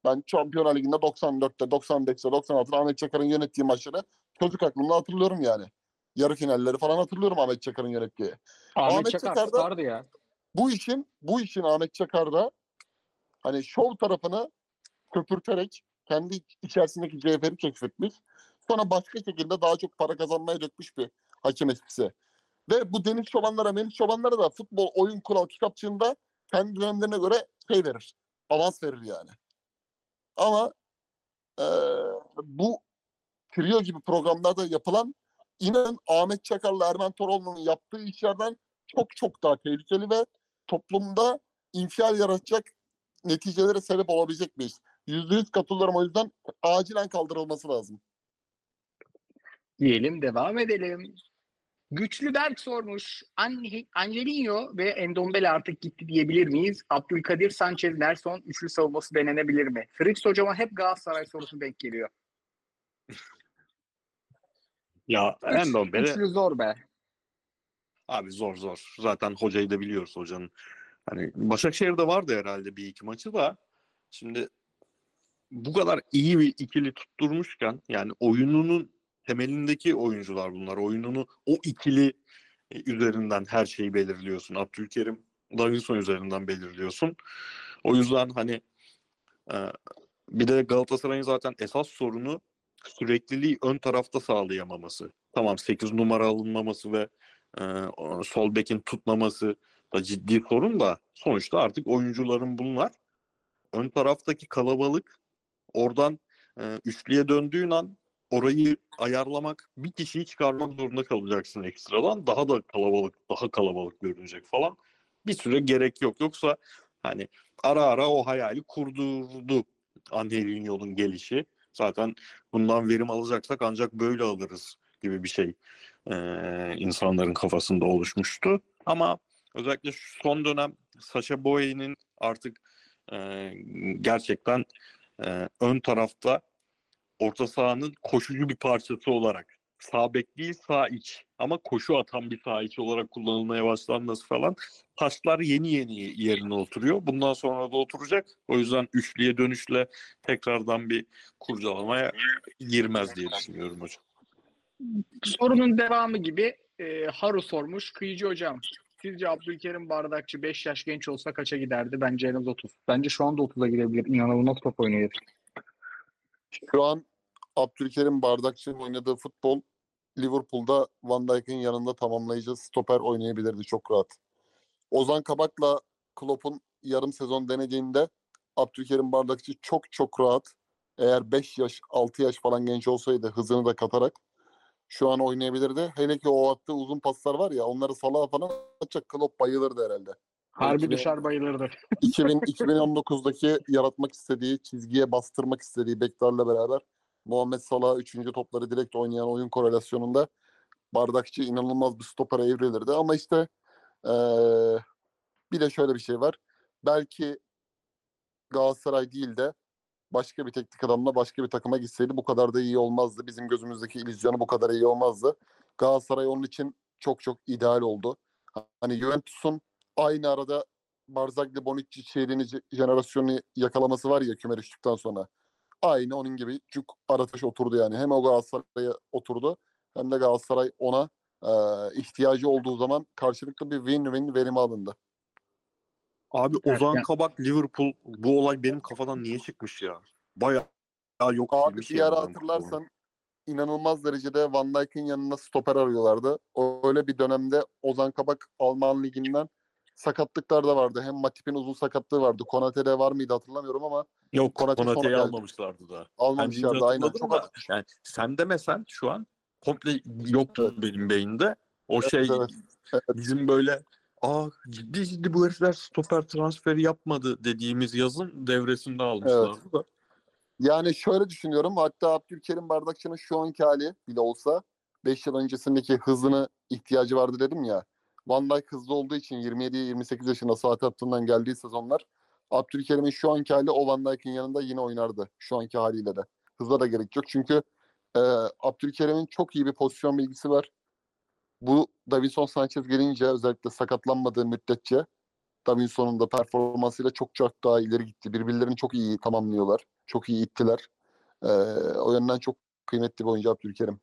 Ben Şampiyonlar Ligi'nde 94'te, 95'te, 96'da Ahmet Çakar'ın yönettiği maçları çocuk aklımda hatırlıyorum yani. Yarı finalleri falan hatırlıyorum Ahmet Çakar'ın yönettiği. Ahmet, Ahmet Çakar Çakar stardı ya. Bu işin bu işin Ahmet Çakar'da hani şov tarafını köpürterek kendi iç- içerisindeki cevheri keşfetmiş. Sonra başka şekilde daha çok para kazanmaya dökmüş bir hakem etkisi. Ve bu Deniz Çobanlara, Melis Çobanlara da futbol oyun kural kitapçığında kendi dönemlerine göre şey verir. Avans verir yani. Ama eee, bu trio gibi programlarda yapılan inanın Ahmet Çakar'la Erman Toroğlu'nun yaptığı işlerden çok çok daha tehlikeli ve toplumda infial yaratacak neticelere sebep olabilecek bir iş. Yüzde yüz katılıyorum o yüzden acilen kaldırılması lazım. Diyelim devam edelim. Güçlü Berk sormuş. An- Angelino ve Endombele artık gitti diyebilir miyiz? Abdülkadir Sanchez Nelson üçlü savunması denenebilir mi? Fritz hocama hep Galatasaray sorusu denk geliyor. Ya Üç- Endombele Üçlü zor be. abi zor zor. Zaten hocayı da biliyoruz hocanın. Hani Başakşehir'de vardı herhalde bir iki maçı da. Şimdi bu kadar iyi bir ikili tutturmuşken yani oyununun temelindeki oyuncular bunlar. Oyununu o ikili e, üzerinden her şeyi belirliyorsun. Abdülkerim, Davinson üzerinden belirliyorsun. O yüzden hani e, bir de Galatasaray'ın zaten esas sorunu sürekliliği ön tarafta sağlayamaması. Tamam 8 numara alınmaması ve e, sol bekin tutmaması da ciddi sorun da sonuçta artık oyuncuların bunlar. Ön taraftaki kalabalık oradan e, üçlüye döndüğün an orayı ayarlamak bir kişiyi çıkarmak zorunda kalacaksın ekstradan. Daha da kalabalık, daha kalabalık görünecek falan. Bir süre gerek yok. Yoksa hani ara ara o hayali kurdurdu Angelinho'nun gelişi. Zaten bundan verim alacaksak ancak böyle alırız gibi bir şey e, insanların kafasında oluşmuştu. Ama özellikle şu son dönem Sacha Boey'nin artık e, gerçekten e, ön tarafta orta sahanın koşucu bir parçası olarak sağ bek değil sağ iç ama koşu atan bir sağ iç olarak kullanılmaya başlanması falan taşlar yeni yeni yerine oturuyor. Bundan sonra da oturacak. O yüzden üçlüye dönüşle tekrardan bir kurcalamaya girmez diye düşünüyorum hocam. Sorunun devamı gibi e, Haru sormuş. Kıyıcı hocam sizce Abdülkerim Bardakçı 5 yaş genç olsa kaça giderdi? Bence en az 30. Bence şu anda 30'a gidebilir. İnanılmaz top oynuyor. Şu an Abdülkerim Bardakçı'nın oynadığı futbol Liverpool'da Van Dijk'in yanında tamamlayıcı stoper oynayabilirdi çok rahat. Ozan Kabak'la Klopp'un yarım sezon denediğinde Abdülkerim Bardakçı çok çok rahat eğer 5 yaş 6 yaş falan genç olsaydı hızını da katarak şu an oynayabilirdi. Hele ki o attığı uzun paslar var ya onları salağa falan atacak Klopp bayılırdı herhalde. Harbi Belki de- düşer bayılırdı. 2000, 2019'daki yaratmak istediği, çizgiye bastırmak istediği Bektar'la beraber Muhammed Salah 3. topları direkt oynayan oyun korelasyonunda Bardakçı inanılmaz bir stopere evrilirdi. Ama işte eee, bir de şöyle bir şey var. Belki Galatasaray değil de başka bir teknik adamla başka bir takıma gitseydi bu kadar da iyi olmazdı. Bizim gözümüzdeki illüzyonu bu kadar iyi olmazdı. Galatasaray onun için çok çok ideal oldu. Hani Juventus'un aynı arada Barzagli, Bonucci, je- jenerasyonu yakalaması var ya küme düştükten sonra. Aynı onun gibi cuk arataş oturdu yani. Hem o Galatasaray'a oturdu hem de Galatasaray ona e, ihtiyacı olduğu zaman karşılıklı bir win-win verimi alındı. Abi Evet, Ozan yani- Kabak Liverpool bu olay benim kafadan niye çıkmış ya? Bayağı yok Abi bir yani ara hatırlarsan inanılmaz derecede Van Dijk'in yanına stoper arıyorlardı. Öyle bir dönemde Ozan Kabak Alman liginden sakatlıklar da vardı. Hem Matip'in uzun sakatlığı vardı. Konate'de var mıydı hatırlamıyorum ama Yok Konate Konate'yi almamışlardı da. Almamışlardı. Aynen hatırladım çok da, yani sen demesen şu an komple yoktu benim beyinde. O şey evet, evet. bizim böyle aa ciddi ciddi bu herifler stoper transferi yapmadı dediğimiz yazın devresinde almışlardı da. Yani şöyle düşünüyorum. Hatta Abdülkerim Bardakçı'nın şu anki hali bile olsa 5 yıl öncesindeki hızını ihtiyacı vardı dedim ya. Van Dijk hızlı olduğu için 27-28 yaşında saat hattından geldiği sezonlar Abdülkerim'in şu anki hali o Van Dijk'in yanında yine oynardı. Şu anki haliyle de. Hıza da gerek yok. Çünkü e, Abdülkerim'in çok iyi bir pozisyon bilgisi var. Bu Davinson Sanchez gelince özellikle sakatlanmadığı müddetçe Davinson'un da performansıyla çok çok daha ileri gitti. Birbirlerini çok iyi tamamlıyorlar. Çok iyi ittiler. Ee, o yönden çok kıymetli bir oyuncu Abdülkerim.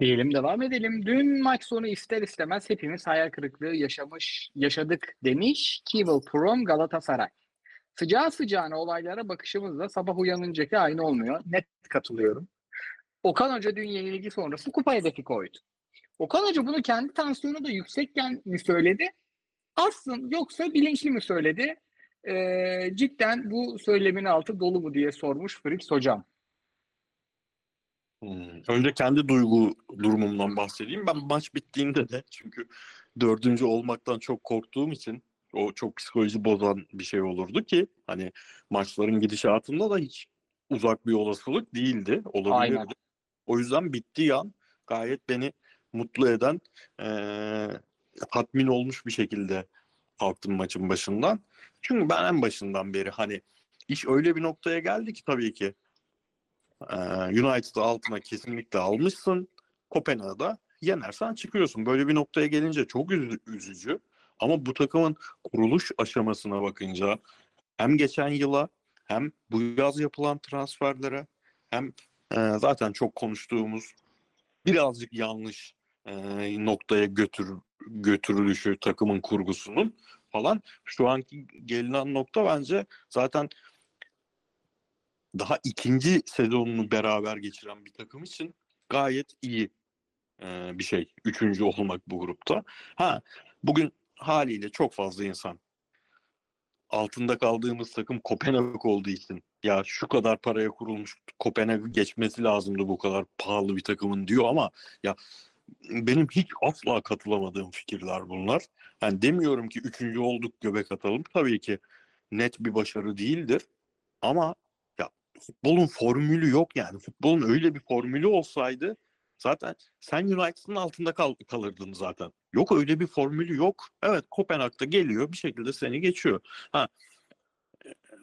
Diyelim devam edelim. Dün maç sonu ister istemez hepimiz hayal kırıklığı yaşamış, yaşadık demiş Kivel Prom Galatasaray. Sıcağı sıcağına olaylara bakışımız da sabah uyanıncaki aynı olmuyor. Net katılıyorum. Okan Hoca dün yenilgi sonrası kupa hedefi koydu. Okan Hoca bunu kendi tansiyonu da yüksekken mi söyledi? Aslında yoksa bilinçli mi söyledi? Ee, cidden bu söylemin altı dolu mu diye sormuş Fritz hocam. Hmm. Önce kendi duygu durumumdan bahsedeyim. Ben maç bittiğinde de çünkü dördüncü olmaktan çok korktuğum için o çok psikoloji bozan bir şey olurdu ki hani maçların gidişatında da hiç uzak bir olasılık değildi. Olabilirdi. Aynen. O yüzden bittiği an gayet beni mutlu eden eee tatmin olmuş bir şekilde kalktım maçın başından. Çünkü ben en başından beri hani iş öyle bir noktaya geldi ki tabii ki eee United'ı altına kesinlikle almışsın. Kopenhag'da yenersen çıkıyorsun. Böyle bir noktaya gelince çok üzü- üzücü. Ama bu takımın kuruluş aşamasına bakınca hem geçen yıla hem bu yaz yapılan transferlere hem e, zaten çok konuştuğumuz birazcık yanlış e, noktaya götür götürülüşü takımın kurgusunun falan şu anki gelinen nokta bence zaten daha ikinci sezonunu beraber geçiren bir takım için gayet iyi e, bir şey. Üçüncü olmak bu grupta. Ha bugün haliyle çok fazla insan altında kaldığımız takım Kopenhag olduğu için ya şu kadar paraya kurulmuş Kopenhag'ı geçmesi lazımdı bu kadar pahalı bir takımın diyor ama ya benim hiç asla katılamadığım fikirler bunlar. Yani demiyorum ki üçüncü olduk göbek atalım. Tabii ki net bir başarı değildir. Ama ya futbolun formülü yok yani. Futbolun öyle bir formülü olsaydı zaten sen United'ın altında kal- kalırdın zaten. Yok öyle bir formülü yok. Evet Kopenhag'da geliyor bir şekilde seni geçiyor. Ha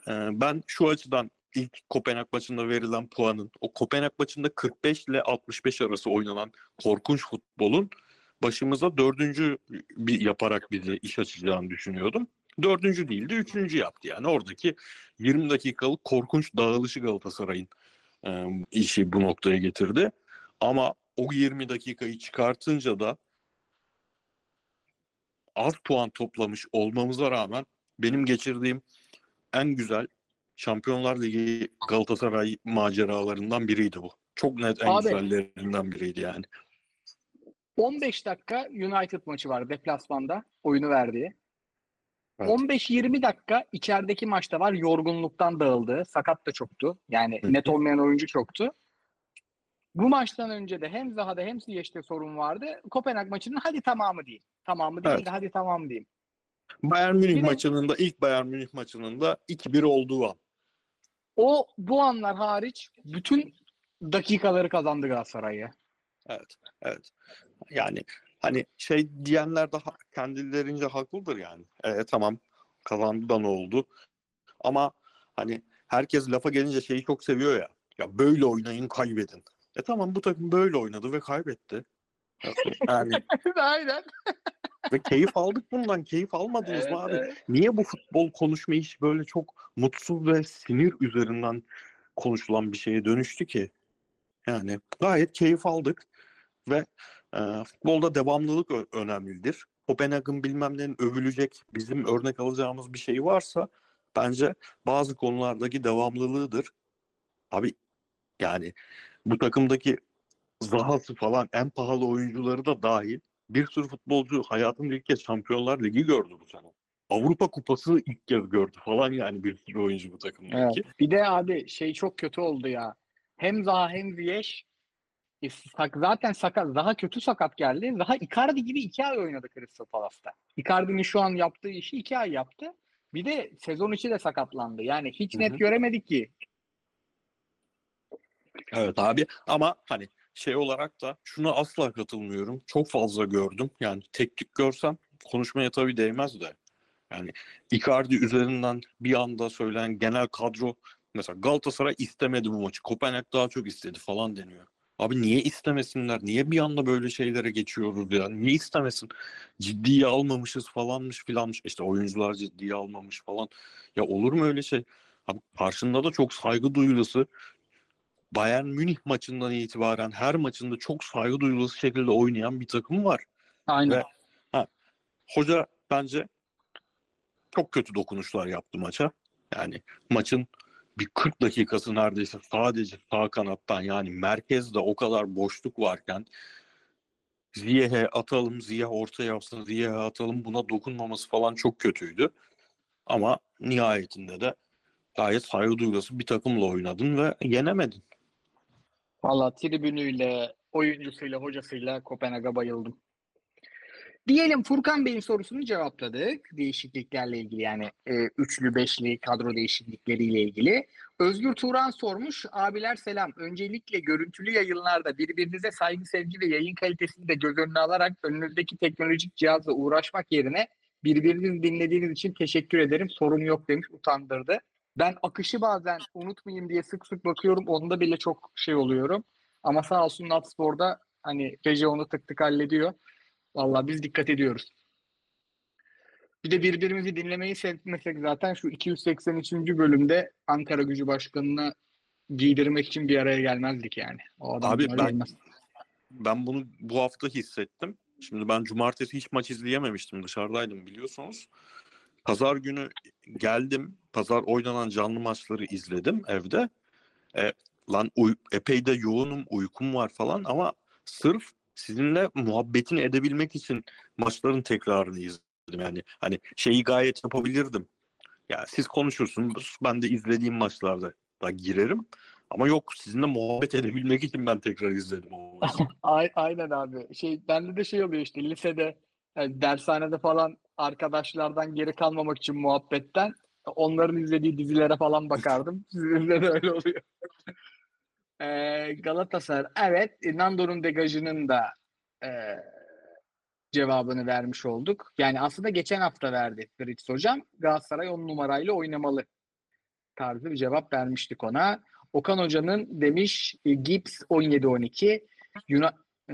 e, ben şu açıdan ilk Kopenhag maçında verilen puanın o Kopenhag maçında 45 ile 65 arası oynanan korkunç futbolun başımıza dördüncü bir yaparak bize iş açacağını düşünüyordum. Dördüncü değildi, üçüncü yaptı. Yani oradaki 20 dakikalık korkunç dağılışı Galatasaray'ın e, işi bu noktaya getirdi. Ama o 20 dakikayı çıkartınca da az puan toplamış olmamıza rağmen benim geçirdiğim en güzel Şampiyonlar Ligi Galatasaray maceralarından biriydi bu. Çok net en Abi. güzellerinden biriydi yani. 15 dakika United maçı var deplasmanda oyunu verdiği. Evet. 15-20 dakika içerideki maçta var yorgunluktan dağıldı. Sakat da çoktu. Yani Hı. net olmayan oyuncu çoktu. Bu maçtan önce de hem Zaha'da hem Ziyech'te sorun vardı. Kopenhag maçının hadi tamamı diyeyim. Tamamı değil Evet. de hadi tamamı diyeyim. Bayern Münih de- maçının da ilk Bayern Münih maçının da 2-1 olduğu an. O bu anlar hariç bütün dakikaları kazandı Galatasaray'a. Evet. Evet. Yani hani şey diyenler de kendilerince haklıdır yani. E, tamam kazandı da ne oldu? Ama hani herkes lafa gelince şeyi çok seviyor ya. Ya böyle oynayın kaybedin. E tamam bu takım böyle oynadı ve kaybetti. Yani Aynen. Ve keyif aldık bundan. Keyif almadınız Evet, mı abi? evet. Niye bu futbol konuşma iş böyle çok mutsuz ve sinir üzerinden konuşulan bir şeye dönüştü ki? Yani gayet keyif aldık ve e, futbolda devamlılık ö- önemlidir. Kopenhag'ın bilmem nenin övülecek bizim örnek alacağımız bir şey varsa bence bazı konulardaki devamlılığıdır. Abi yani bu takımdaki Zaha'sı falan en pahalı oyuncuları da dahil bir sürü futbolcu hayatında ilk kez Şampiyonlar Ligi gördü bu sene. Avrupa Kupası ilk kez gördü falan yani bir sürü oyuncu bu takımdaki. Evet. Bir de abi şey çok kötü oldu ya. Hem Zaha hem Ziyech e, zaten sakat, Zaha kötü sakat geldi. Zaha Icardi gibi iki ay oynadı Crystal Palace'ta. Icardi'nin şu an yaptığı işi iki ay yaptı. Bir de sezon içi de sakatlandı. Yani hiç net hı. göremedik ki. Evet abi ama hani şey olarak da şuna asla katılmıyorum. Çok fazla gördüm. Yani tek tük görsem konuşmaya tabii değmez de. Yani Icardi üzerinden bir anda söylenen genel kadro mesela Galatasaray istemedi bu maçı. Kopenhag daha çok istedi falan deniyor. Abi niye istemesinler? Niye bir anda böyle şeylere geçiyoruz ya? Niye istemesin? Ciddiye almamışız falanmış filanmış. İşte oyuncular ciddiye almamış falan. Ya olur mu öyle şey? Abi karşında da çok saygı duyulası Bayern Münih maçından itibaren her maçında çok saygı duyulası şekilde oynayan bir takım var. Aynen. Ve- Hoca bence çok kötü dokunuşlar yaptı maça. Yani maçın bir 40 dakikası neredeyse sadece sağ kanattan yani merkezde o kadar boşluk varken Ziyeh'e atalım, Ziyeh orta yapsın, Ziyeh'e atalım buna dokunmaması falan çok kötüydü. Ama nihayetinde de gayet saygı duyulası bir takımla oynadın ve yenemedin. Valla tribünüyle, oyuncusuyla, hocasıyla Kopenhag'a bayıldım. Diyelim Furkan Bey'in sorusunu cevapladık. Değişikliklerle ilgili yani e, üçlü beşli kadro değişiklikleriyle ilgili. Özgür Turan sormuş. Abiler selam. Öncelikle görüntülü yayınlarda birbirinize saygı, sevgi ve yayın kalitesini de göz önüne alarak önünüzdeki teknolojik cihazla uğraşmak yerine birbirinizi dinlediğiniz için teşekkür ederim. Sorun yok demiş. Utandırdı. Ben akışı bazen unutmayayım diye sık sık bakıyorum. Onda bile çok şey oluyorum. Ama sağ olsun Natspor'da hani reji onu tık tık hallediyor. Vallahi biz dikkat ediyoruz. Bir de birbirimizi dinlemeyi sevmesek zaten şu 283. bölümde Ankara Gücü Başkanı'na giydirmek için bir araya gelmezdik yani. O adam Abi ben- olmaz. Ben bunu bu hafta hissettim. Şimdi ben cumartesi hiç maç izleyememiştim. Dışarıdaydım biliyorsunuz. Pazar günü geldim. Pazar oynanan canlı maçları izledim evde. E, lan uy- epey de yoğunum, uykum var falan ama sırf sizinle muhabbetini edebilmek için maçların tekrarını izledim. Yani hani şeyi gayet yapabilirdim. Ya siz konuşursunuz. Ben de izlediğim maçlarda da girerim. Ama yok sizinle muhabbet edebilmek için ben tekrar izledim o Aynen abi. Şey bende de şey oluyor işte lisede yani dershanede falan arkadaşlardan geri kalmamak için muhabbetten onların izlediği dizilere falan bakardım. Sizinle de öyle oluyor. Ee, Galatasaray evet e, Nando'nun degajının da e, cevabını vermiş olduk. Yani aslında geçen hafta verdi Fritz hocam. Galatasaray 10 numarayla oynamalı tarzı bir cevap vermiştik ona. Okan hocanın demiş e, Gibbs 17-12 Yunan e,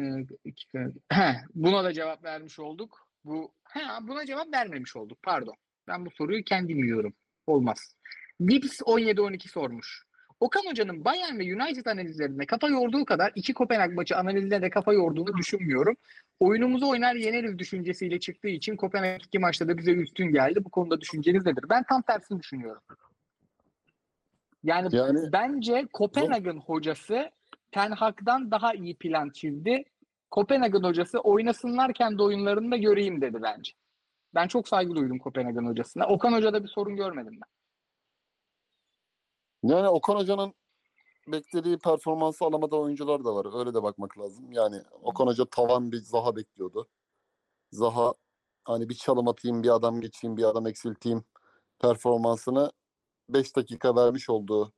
buna da cevap vermiş olduk. Bu ha, buna cevap vermemiş olduk. Pardon. Ben bu soruyu kendim yiyorum. Olmaz. Gibbs 17-12 sormuş. Okan Hoca'nın Bayern ve United analizlerinde kafa yorduğu kadar iki Kopenhag maçı analizlerinde de kafa yorduğunu düşünmüyorum. Oyunumuzu oynar yeneriz düşüncesiyle çıktığı için Kopenhag iki maçta da bize üstün geldi. Bu konuda düşünceniz nedir? Ben tam tersini düşünüyorum. Yani, Yani- bence Kopenhag'ın hocası Ten Hag'dan daha iyi plan çizdi. Kopenhag'ın hocası oynasınlar kendi oyunlarında göreyim dedi bence. Ben çok saygı duydum Kopenhag'ın hocasına. Okan Hoca'da bir sorun görmedim ben. Yani Okan Hoca'nın beklediği performansı alamadığı oyuncular da var. Öyle de bakmak lazım. Yani Okan Hoca tavan bir Zaha bekliyordu. Zaha hani bir çalım atayım, bir adam geçeyim, bir adam eksilteyim performansını 5 dakika vermiş olduğu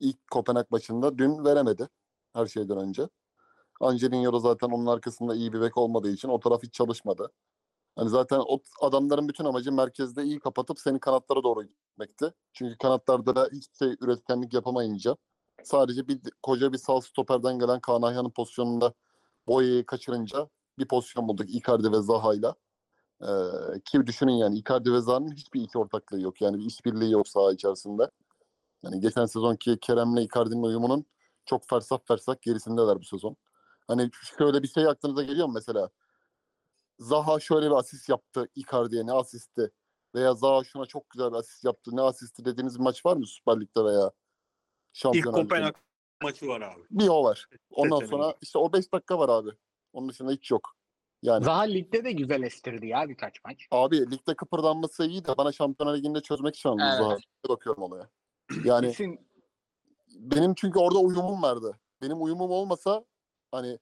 ilk Kopenhag maçında dün veremedi her şeyden önce. Angelino da zaten onun arkasında iyi bir bek olmadığı için o taraf hiç çalışmadı. Hani zaten o adamların bütün amacı merkezde iyi kapatıp seni kanatlara doğru gitmekti. Çünkü kanatlarda da hiç şey üretkenlik yapamayınca sadece bir koca bir sağ stoperden gelen Kaan Ayhan'ın pozisyonunda boyayı kaçırınca bir pozisyon bulduk Icardi ve Zaha'yla. Ee, ki düşünün yani Icardi ve Zaha'nın hiçbir iki ortaklığı yok. Yani bir işbirliği yok saha içerisinde. Yani geçen sezonki Kerem'le Icardi'nin uyumunun çok fersah fersah gerisindeler bu sezon. Hani şöyle bir şey aklınıza geliyor mu mesela? Zaha şöyle bir asist yaptı Icardi'ye ne asisti? Veya Zaha şuna çok güzel bir asist yaptı ne asisti dediğiniz bir maç var mı Süper Lig'de veya İlk Şampiyonlar Ligi'nde? Kopenhag maçı var abi. Bir o var. Ondan sonra işte o 5 dakika var abi. Onun dışında hiç yok. Yani Zaha ligde de güzel estirdi ya birkaç maç. abi ligde kıpırdanması iyi de bana Şampiyonlar Ligi'nde çözmek için Evet. Zaha. Bakıyorum olaya. Yani Kesin benim çünkü orada uyumum vardı. Benim uyumum olmasa hani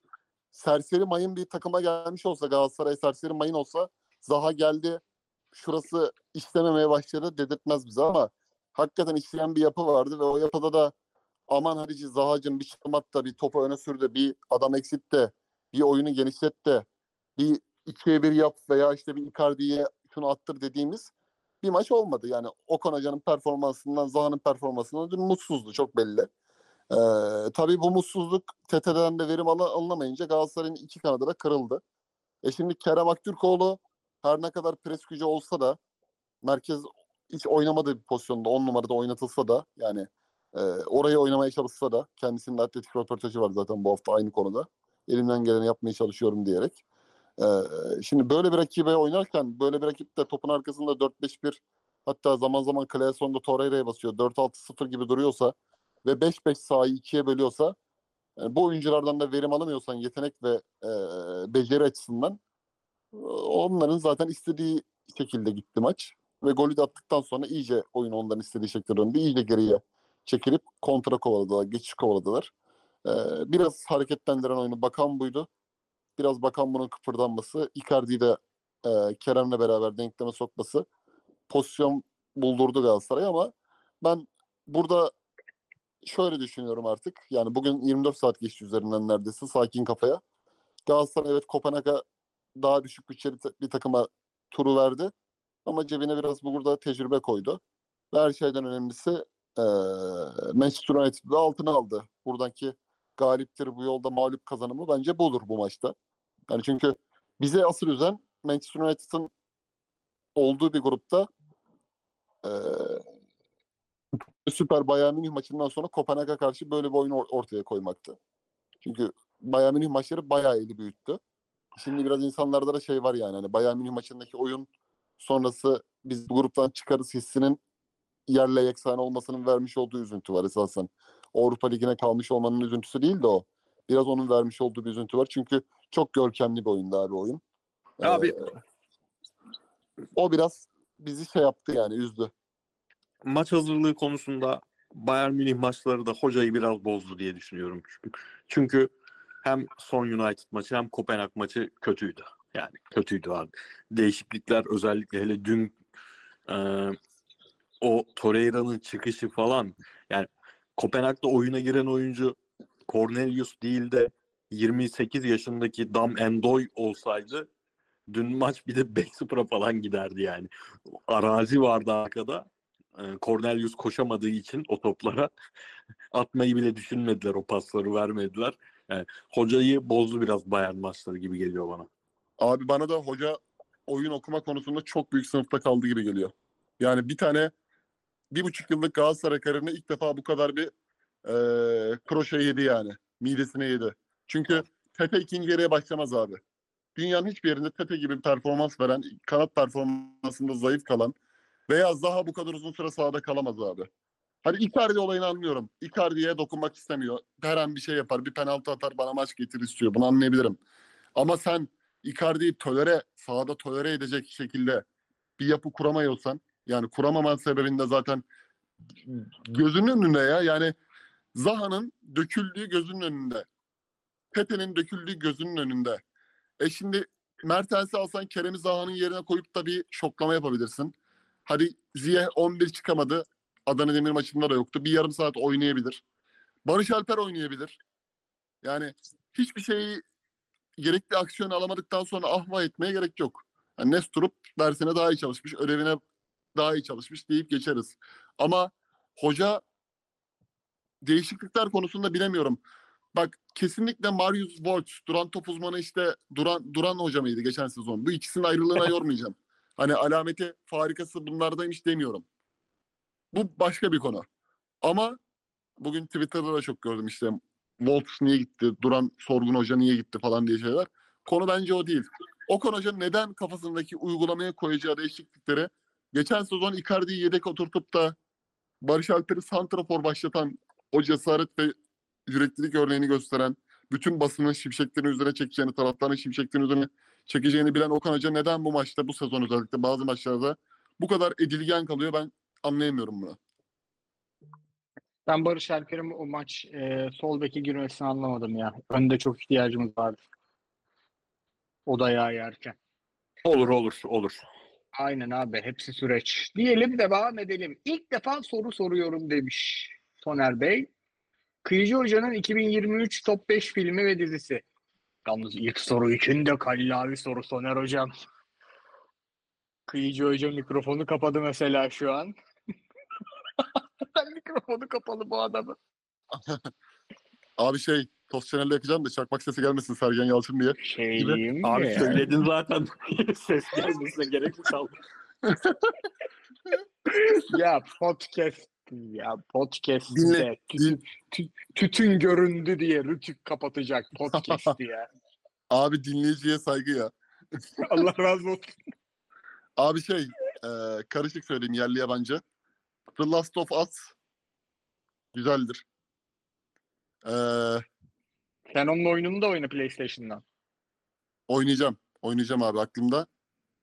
serseri mayın bir takıma gelmiş olsa Galatasaray serseri mayın olsa Zaha geldi şurası işlememeye başladı dedirtmez bize ama hakikaten işleyen bir yapı vardı ve o yapıda da aman hadici Zaha'cım bir çalım at da bir topu öne sür de bir adam eksit de bir oyunu genişlet de bir ikiye bir yap veya işte bir Icardi'ye şunu attır dediğimiz bir maç olmadı. Yani Okan Hoca'nın performansından Zaha'nın performansından mutsuzdu çok belli. Ee, tabii bu mutsuzluk TT'den de verim al- alınamayınca Galatasaray'ın iki kanadı da kırıldı. E şimdi Kerem Aktürkoğlu her ne kadar pres gücü olsa da merkez hiç oynamadığı bir pozisyonda 10 numarada oynatılsa da yani e, orayı oynamaya çalışsa da kendisinin de atletik röportajı var zaten bu hafta aynı konuda. Elimden geleni yapmaya çalışıyorum diyerek. E, şimdi böyle bir rakibe oynarken böyle bir rakip de topun arkasında 4-5-1 hatta zaman zaman Claeson'da Torreira'ya basıyor. 4-6-0 gibi duruyorsa ve 5-5 sahayı ikiye bölüyorsa yani bu oyunculardan da verim alamıyorsan yetenek ve e, beceri açısından e, onların zaten istediği şekilde gitti maç. Ve golü de attıktan sonra iyice oyun onların istediği şekilde döndü. İyice geriye çekilip kontra kovaladılar, geçiş kovaladılar. E, biraz hareketlendiren oyunu Bakan buydu. Biraz Bakan bunun kıpırdanması. Icardi'yi de e, Kerem'le beraber denkleme sokması pozisyon buldurdu Galatasaray ama ben burada şöyle düşünüyorum artık. Yani bugün 24 saat geçti üzerinden neredeyse sakin kafaya. Galatasaray evet Kopenhag'a daha düşük bütçeli bir takıma turu verdi. Ama cebine biraz burada tecrübe koydu. Ve her şeyden önemlisi eee Manchester United'ı altına aldı. Buradaki galiptir bu yolda mağlup kazanımı bence budur bu maçta. Yani çünkü bize asıl üzen Manchester United'ın olduğu bir grupta eee Süper Bayern Münih maçından sonra Kopenhag'a karşı böyle bir oyun or- ortaya koymaktı. Çünkü Bayern Münih maçları bayağı eli büyüttü. Şimdi biraz insanlarda da şey var yani hani Bayern Münih maçındaki oyun sonrası biz bu gruptan çıkarız hissinin yerle yeksan olmasının vermiş olduğu üzüntü var esasen. Avrupa Ligi'ne kalmış olmanın üzüntüsü değil de o. Biraz onun vermiş olduğu bir üzüntü var. Çünkü çok görkemli bir oyundu abi oyun. Abi- Ee, o biraz bizi şey yaptı yani üzdü. Maç hazırlığı konusunda Bayern Münih maçları da hocayı biraz bozdu diye düşünüyorum. Çünkü, çünkü hem son United maçı hem Kopenhag maçı kötüydü. Yani kötüydü abi. Değişiklikler özellikle hele dün e, o Torreira'nın çıkışı falan yani Kopenhag'da oyuna giren oyuncu Cornelius değil de 28 yaşındaki Dam Endoy olsaydı dün maç bir de 5-0'a falan giderdi yani. Arazi vardı arkada. Cornelius koşamadığı için o toplara atmayı bile düşünmediler. O pasları vermediler. Yani hocayı bozdu biraz Bayern maçları gibi geliyor bana. Abi bana da hoca oyun okuma konusunda çok büyük sınıfta kaldı gibi geliyor. Yani bir tane bir buçuk yıllık Galatasaray kariyerinde ilk defa bu kadar bir eee kroşe yedi yani. Midesine yedi. Çünkü Tete ikinci yarıya başlamaz abi. Dünyanın hiçbir yerinde Tete gibi bir performans veren, kanat performansında zayıf kalan veya Zaha bu kadar uzun süre sahada kalamaz abi. Hadi Icardi olayını anlıyorum. Icardi'ye dokunmak istemiyor. Her an bir şey yapar. Bir penaltı atar bana maç getir istiyor. Bunu anlayabilirim. Ama sen Icardi'yi tolere, sahada tolere edecek şekilde bir yapı kuramıyorsan yani kuramaman sebebinde zaten gözünün önünde ya yani Zaha'nın döküldüğü gözünün önünde. Pepe'nin döküldüğü gözünün önünde. E şimdi Mertens'i alsan Kerem'i Zaha'nın yerine koyup da bir şoklama yapabilirsin. Hadi Ziye 11 çıkamadı. Adana Demir maçında da yoktu. Bir yarım saat oynayabilir. Barış Alper oynayabilir. Yani hiçbir şeyi gerekli aksiyon alamadıktan sonra ahva etmeye gerek yok. Yani Nesturup dersine daha iyi çalışmış, ödevine daha iyi çalışmış deyip geçeriz. Ama hoca değişiklikler konusunda bilemiyorum. Bak kesinlikle Marius Wolf, duran top uzmanı işte Duran Duran hoca mıydı geçen sezon? Bu ikisinin ayrılığına yormayacağım. Hani alameti farikası bunlardaymış demiyorum. Bu başka bir konu. Ama bugün Twitter'da da çok gördüm işte Wolf niye gitti, Duran Sorgun Hoca niye gitti falan diye şeyler. Konu bence o değil. Okan Hoca neden kafasındaki uygulamaya koyacağı değişiklikleri geçen sezon Icardi'yi yedek oturtup da Barış Alper'i santrafor başlatan o cesaret ve yüreklilik örneğini gösteren, bütün basının şimşeklerin üzerine çekeceğini, taraftarın şimşeklerin üzerine çekeceğini bilen Okan Hoca neden bu maçta, bu sezon özellikle bazı maçlarda bu kadar edilgen kalıyor ben anlayamıyorum bunu. Ben Barış Alper'in o maç e, sol beki girmesini anlamadım ya. Önde çok ihtiyacımız vardı. O dayağı yerken. Olur olur olur. Aynen abi. Hepsi süreç. Diyelim devam edelim. İlk defa soru soruyorum demiş Soner Bey. Kıyıcı Hoca'nın 2023 Top 5 filmi ve dizisi. Yalnız ilk soru için de kallavi soru Soner Hocam. Kıyıcı Hoca mikrofonu kapadı mesela şu an. Mikrofonu kapalı bu adamın. Abi şey tost çeneli yakacağım da çakmak sesi gelmesin Sergen Yalçın diye. Şey Gibi. Abi söyledin zaten. Ses gelmesine gerek mi kaldı? ya podcast ya podcast Dinle, de tütün, tü- tütün göründü diye rütük kapatacak podcast ya. Abi dinleyiciye saygı ya. Allah razı olsun. Abi şey e, karışık söyleyeyim yerli yabancı. The Last of Us güzeldir. E, Sen onun oyununu da oyna PlayStation'dan. oynayacağım. Oynayacağım abi aklımda.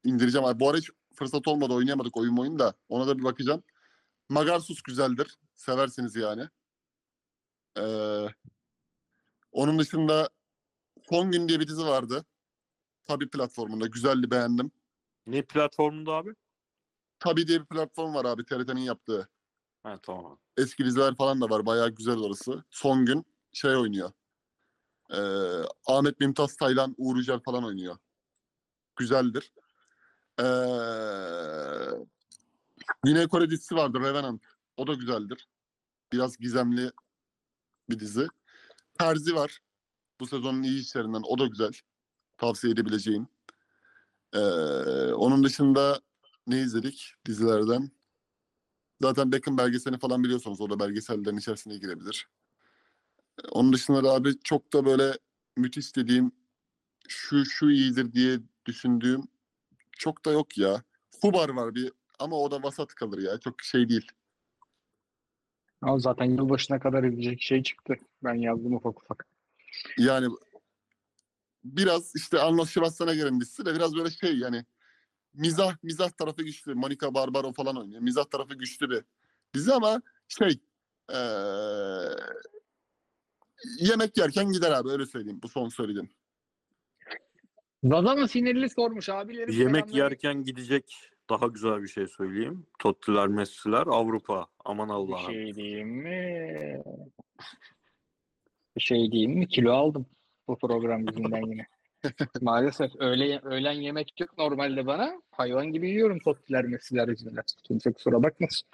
İndireceğim abi. Bu ara hiç fırsat olmadı oynayamadık oyun oyun da. Ona da bir bakacağım. Magarsus güzeldir. Seversiniz yani. E, onun dışında Son Gün diye bir dizi vardı. Tabii platformunda. Güzeldi beğendim. Ne platformunda abi? Tabii diye bir platform var abi TRT'nin yaptığı. Ha tamam. Eski diziler falan da var. Bayağı güzel orası. Son gün şey oynuyor. Ee, Ahmet Mümtaz Taylan, Uğur Yücel falan oynuyor. Güzeldir. Ee, Güney Kore dizisi vardı Revenant. O da güzeldir. Biraz gizemli bir dizi. Terzi var. Bu sezonun iyi işlerinden. O da güzel. Tavsiye edebileceğim. Ee, onun dışında ne izledik dizilerden? Zaten Beckham belgeselini falan biliyorsanız o da belgesellerin içerisine girebilir. Ee, Onun dışında da abi çok da böyle müthiş dediğim şu şu iyidir diye düşündüğüm çok da yok ya. Fubar var bir ama o da vasat kalır ya. Çok şey değil. Ama zaten yılbaşına kadar izleyecek şey çıktı. Ben yazdım ufak ufak. Yani biraz işte Arnold Schwarzenegger'e gelen dizisi de biraz böyle şey yani mizah mizah tarafı güçlü. Monica Barbaro falan oynuyor. Mizah tarafı güçlü bir dizi ama şey eee, yemek yerken gider abi öyle söyleyeyim. Bu son söylediğim. Zaza mı sinirli sormuş abilerim. Yemek yerken gidecek daha güzel bir şey söyleyeyim. Tottiler, Messi'ler Avrupa. Aman Bir Allah'ım. şey diyeyim mi? Bir şey diyeyim mi? Kilo aldım bu program yüzünden yine. Maalesef öğle, öğlen yemek yok normalde bana. Hayvan gibi yiyorum tottiler mesiler yüzünden. Kimse kusura bakmasın.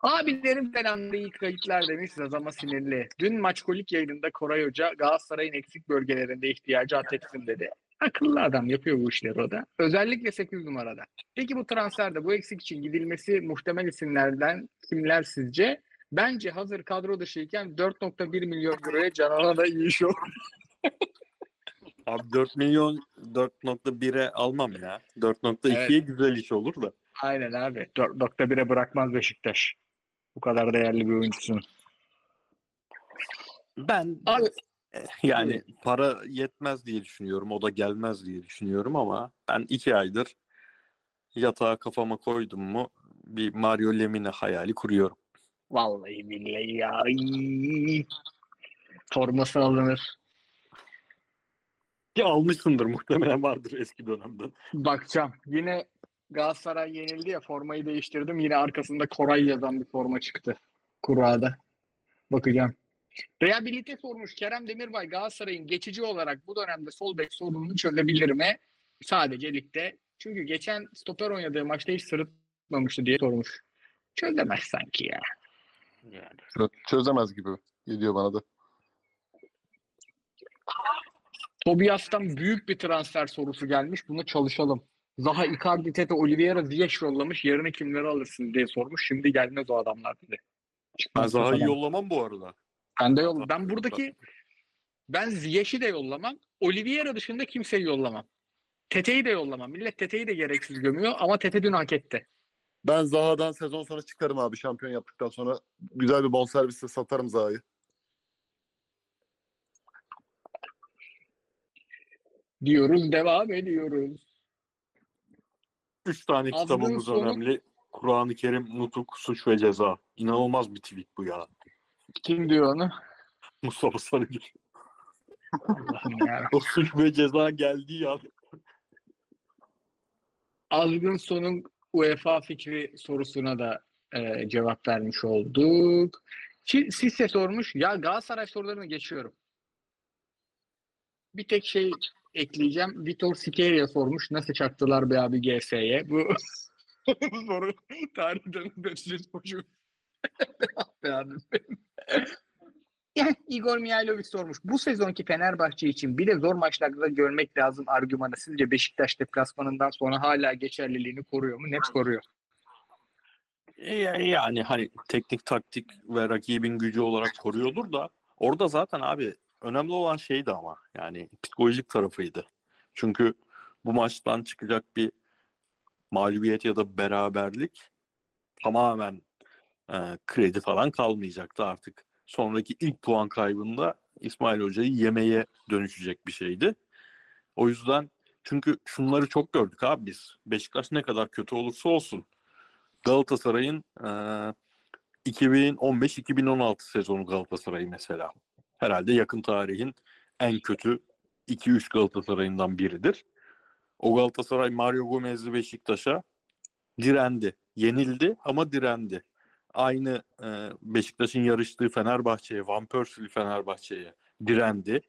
Abilerim selamları iyi kayıtlar demiş Zazama sinirli. Dün maçkolik yayınında Koray Hoca Galatasaray'ın eksik bölgelerinde ihtiyacı atetsin dedi. Akıllı adam yapıyor bu işleri o da. Özellikle 8 numarada. Peki bu transferde bu eksik için gidilmesi muhtemel isimlerden kimler sizce? Bence hazır kadro dışıyken 4.1 milyon euroya Canan'a da iyi iş olur. Abi 4 milyon 4.1'e almam ya. 4.2'ye güzel iş olur da. Aynen abi. 4.1'e bırakmaz Beşiktaş. Bu kadar değerli bir oyuncusun. Ben Abi yani para yetmez diye düşünüyorum. O da gelmez diye düşünüyorum ama ben iki aydır yatağa kafama koydum mu bir Mario Lemine hayali kuruyorum. vallahi billahi ya. Forması alınır. Ki almışsındır muhtemelen vardır eski dönemden. Bakacağım. Yine Galatasaray yenildi ya formayı değiştirdim. Yine arkasında Koray yazan bir forma çıktı. Kura'da. Bakacağım. Rehabilite sormuş Kerem Demirbay Galatasaray'ın geçici olarak bu dönemde sol bek sorununu çözebilir mi? Sadece ligde. Çünkü geçen stoper oynadığı maçta hiç sırıtmamıştı diye sormuş. Çözemez sanki ya. Yani. Çö- Çözemez gibi geliyor bana da. Tobias'tan büyük bir transfer sorusu gelmiş. Bunu çalışalım. Zaha Icardi, Tete, Oliveira, Ziyech yollamış. Yerine kimleri alırsın diye sormuş. Şimdi gelmez o adamlar dedi. Ben Zaha'yı yollamam bu arada. Ben de yoll Ben buradaki ben Ziyech'i de yollamam. Oliveira dışında kimseyi yollamam. Tete'yi de yollamam. Millet Tete'yi de gereksiz gömüyor ama Tete dün hak etti. Ben Zaha'dan sezon sonu çıkarım abi şampiyon yaptıktan sonra. Güzel bir bonservisle satarım Zaha'yı. Diyoruz, devam ediyoruz. Üç tane Azgın kitabımız sonu- önemli. Kur'an-ı Kerim, Nutuk, Suç ve Ceza. İnanılmaz bir tweet bu ya. Kim diyor onu? Mustafa Sarıgül. Allah'ım ya. O suç ve ceza geldiği an Azgın sonun UEFA fikri sorusuna da e, cevap vermiş olduk. Sisse sormuş. Ya Galatasaray sorularını geçiyorum. Bir tek şey ekleyeceğim. Vitor Sikeria sormuş. Nasıl çaktılar be abi GS'ye? Bu soru tarihten 500 boşu. be abi. Yani Igor Mihailovic sormuş. Bu sezonki Fenerbahçe için bir de zor maçlarda görmek lazım argümanı. Sizce Beşiktaş deplasmanından sonra hala geçerliliğini koruyor mu? Net koruyor. E, Yani hani teknik taktik ve rakibin gücü olarak koruyordur da orada zaten abi önemli olan şeydi ama yani psikolojik tarafıydı. Çünkü bu maçtan çıkacak bir mağlubiyet ya da beraberlik tamamen e, kredi falan kalmayacaktı artık. Sonraki ilk puan kaybında İsmail Hoca'yı yemeye dönüşecek bir şeydi. O yüzden çünkü şunları çok gördük abi biz. Beşiktaş ne kadar kötü olursa olsun Galatasaray'ın e, 2015-2016 sezonu Galatasaray mesela. Herhalde yakın tarihin en kötü 2-3 Galatasaray'ından biridir. O Galatasaray Mario Gomez'li Beşiktaş'a direndi. Yenildi ama direndi. Aynı e, Beşiktaş'ın yarıştığı Fenerbahçe'ye, Van Persie'li Fenerbahçe'ye direndi.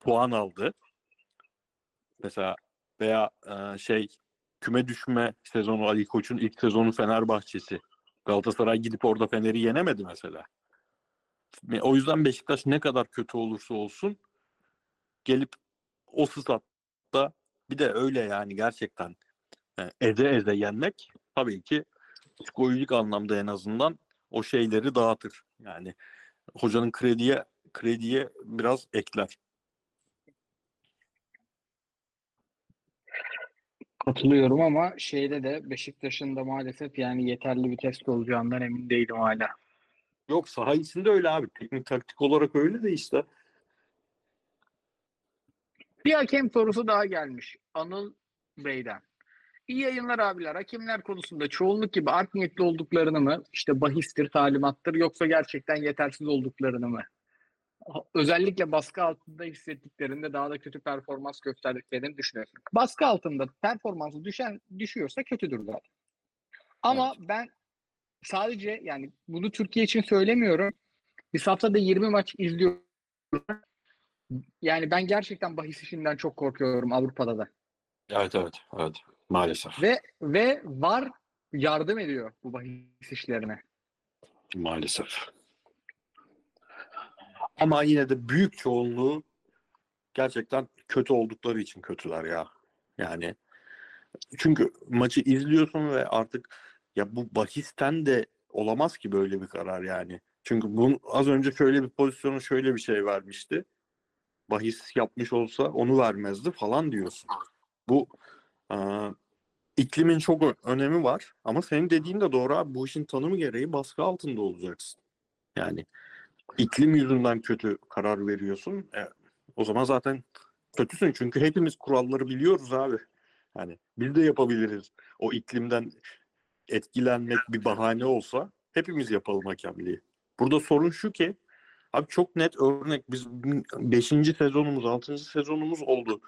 Puan aldı. Mesela veya e, şey küme düşme sezonu Ali Koç'un ilk sezonu Fenerbahçe'si. Galatasaray gidip orada Fener'i yenemedi mesela. O yüzden Beşiktaş ne kadar kötü olursa olsun gelip o statta bir de öyle yani gerçekten e, eze eze yenmek tabii ki psikolojik anlamda en azından o şeyleri dağıtır. Yani hocanın krediye krediye biraz ekler. Katılıyorum ama şeyde de Beşiktaş'ın da maalesef yani yeterli bir test olacağından emin değilim hala. Yok saha içinde öyle abi. Teknik taktik olarak öyle de işte. Bir hakem sorusu daha gelmiş. Anıl Bey'den. İyi yayınlar abiler. Hakemler konusunda çoğunluk gibi art niyetli olduklarını mı, işte bahistir, talimattır yoksa gerçekten yetersiz olduklarını mı? Özellikle baskı altında hissettiklerinde daha da kötü performans gösterdiklerini düşünüyorsun. Baskı altında performansı düşen düşüyorsa kötüdür zaten. Ama ben sadece yani bunu Türkiye için söylemiyorum. Biz haftada 20 maç izliyoruz. Yani ben gerçekten bahis işinden çok korkuyorum Avrupa'da da. Evet evet evet maalesef. Ve ve var yardım ediyor bu bahis işlerine. Maalesef. Ama yine de büyük çoğunluğu gerçekten kötü oldukları için kötüler ya. Yani çünkü maçı izliyorsun ve artık ya bu bahisten de olamaz ki böyle bir karar yani. Çünkü bunu az önce şöyle bir pozisyonu şöyle bir şey vermişti. Bahis yapmış olsa onu vermezdi falan diyorsun. Bu aa, iklimin çok önemi var. Ama senin dediğin de doğru abi. Bu işin tanımı gereği baskı altında olacaksın. Yani iklim yüzünden kötü karar veriyorsun. E, o zaman zaten kötüsün. Çünkü hepimiz kuralları biliyoruz abi. Yani biz de yapabiliriz. O iklimden etkilenmek bir bahane olsa hepimiz yapalım hakemliği. Burada sorun şu ki abi çok net örnek biz 5. sezonumuz 6. sezonumuz oldu.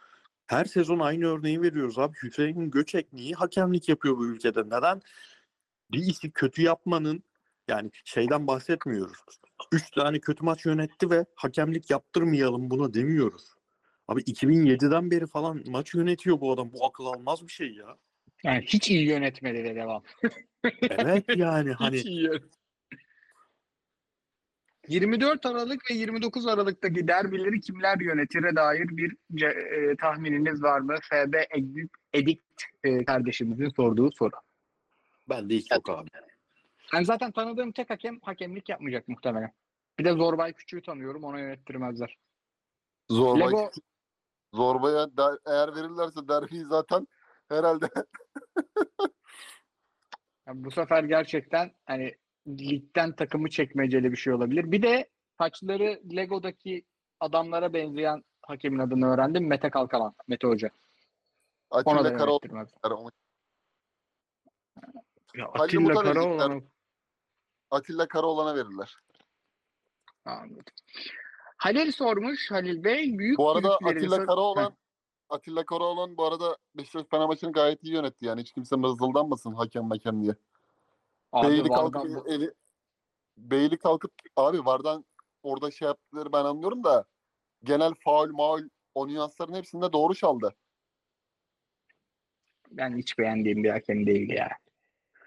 Her sezon aynı örneği veriyoruz abi. Hüseyin Göçek niye hakemlik yapıyor bu ülkede? Neden? Bir işi kötü yapmanın yani şeyden bahsetmiyoruz. Üç tane kötü maç yönetti ve hakemlik yaptırmayalım buna demiyoruz. Abi 2007'den beri falan maç yönetiyor bu adam. Bu akıl almaz bir şey ya. Yani hiç iyi yönetmedi de devam. Evet yani hani 24 Aralık ve 29 Aralık'taki derbileri kimler yönetire dair bir e, tahmininiz var mı? FB Edit e, kardeşimizin sorduğu soru. ben de hiç yok abi. Ben zaten tanıdığım tek hakem hakemlik yapmayacak muhtemelen. Bir de Zorbay Küçük'ü tanıyorum ona yönettirmezler. Zorba, Lego Zorba'ya der- eğer verirlerse derbiyi zaten herhalde Yani bu sefer gerçekten hani ligden takımı çekmeceli bir şey olabilir. Bir de saçları Lego'daki adamlara benzeyen hakemin adını öğrendim. Mete Kalkalan, Mete Hoca. Ona da Atilla Karaoğlu onu- Ya Atilla Umut'a Karaoğlan'ı Atilla Karaoğlan'a verirler. Anladım. Halil sormuş Halil Bey. Büyük Bu arada Atilla sa- Karaoğlan Atilla Karaoğlan bu arada Beşiktaş Fenerbahçe'ni gayet iyi yönetti yani. Hiç kimse mızıldanmasın hakem hakem diye. Abi Beyli Vardan- kalkıp eli, Beyli kalkıp abi Vardan orada şey yaptıkları ben anlıyorum da genel faul maul o nüansların hepsinde doğru çaldı. ben hiç beğendiğim bir hakem değil ya. Ya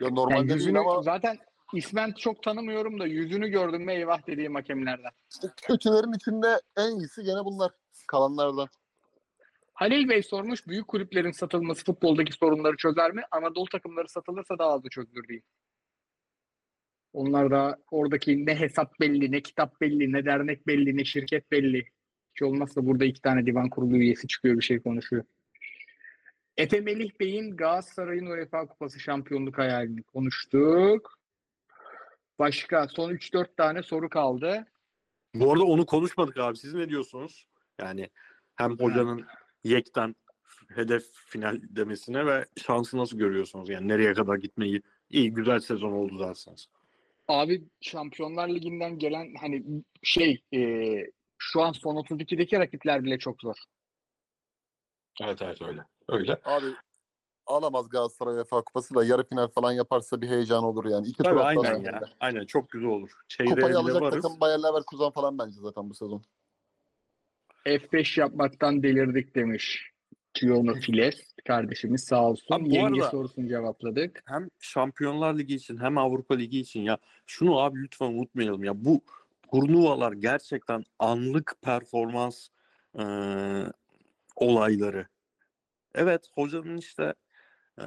Yani normalde yüzünü değil ama zaten ismen çok tanımıyorum da yüzünü gördüm mü eyvah dediğim hakemlerden. İşte kötülerin içinde en iyisi gene bunlar. Kalanlardan. Halil Bey sormuş büyük kulüplerin satılması futboldaki sorunları çözer mi? Anadolu takımları satılırsa daha az da çözülür diyeyim. Onlar da oradaki ne hesap belli, ne kitap belli, ne dernek belli, ne şirket belli. Hiç olmazsa burada iki tane divan kurulu üyesi çıkıyor bir şey konuşuyor. Efe Melih Bey'in Galatasaray'ın UEFA Kupası şampiyonluk hayalini konuştuk. Başka son 3-4 tane soru kaldı. Bu arada onu konuşmadık abi. Siz ne diyorsunuz? Yani hem hocanın yekten hedef final demesine ve şansı nasıl görüyorsunuz? Yani nereye kadar gitmeyi iyi güzel sezon oldu derseniz. Abi Şampiyonlar Ligi'nden gelen hani şey e, şu an son 32'deki rakipler bile çok zor. Evet evet öyle. Öyle. Abi alamaz Galatasaray UEFA Kupası da yarı final falan yaparsa bir heyecan olur yani. İki tur Tabii aynen ya. Aynen çok güzel olur. Çeyreğe Kupayı alacak varız. takım Bayer Leverkusen falan bence zaten bu sezon. F5 yapmaktan delirdik demiş. Kiyono Files kardeşimiz sağ olsun. Abi Yenge sorusunu cevapladık. hem Şampiyonlar Ligi için hem Avrupa Ligi için ya şunu abi lütfen unutmayalım ya bu turnuvalar gerçekten anlık performans e, olayları. Evet hocanın işte e,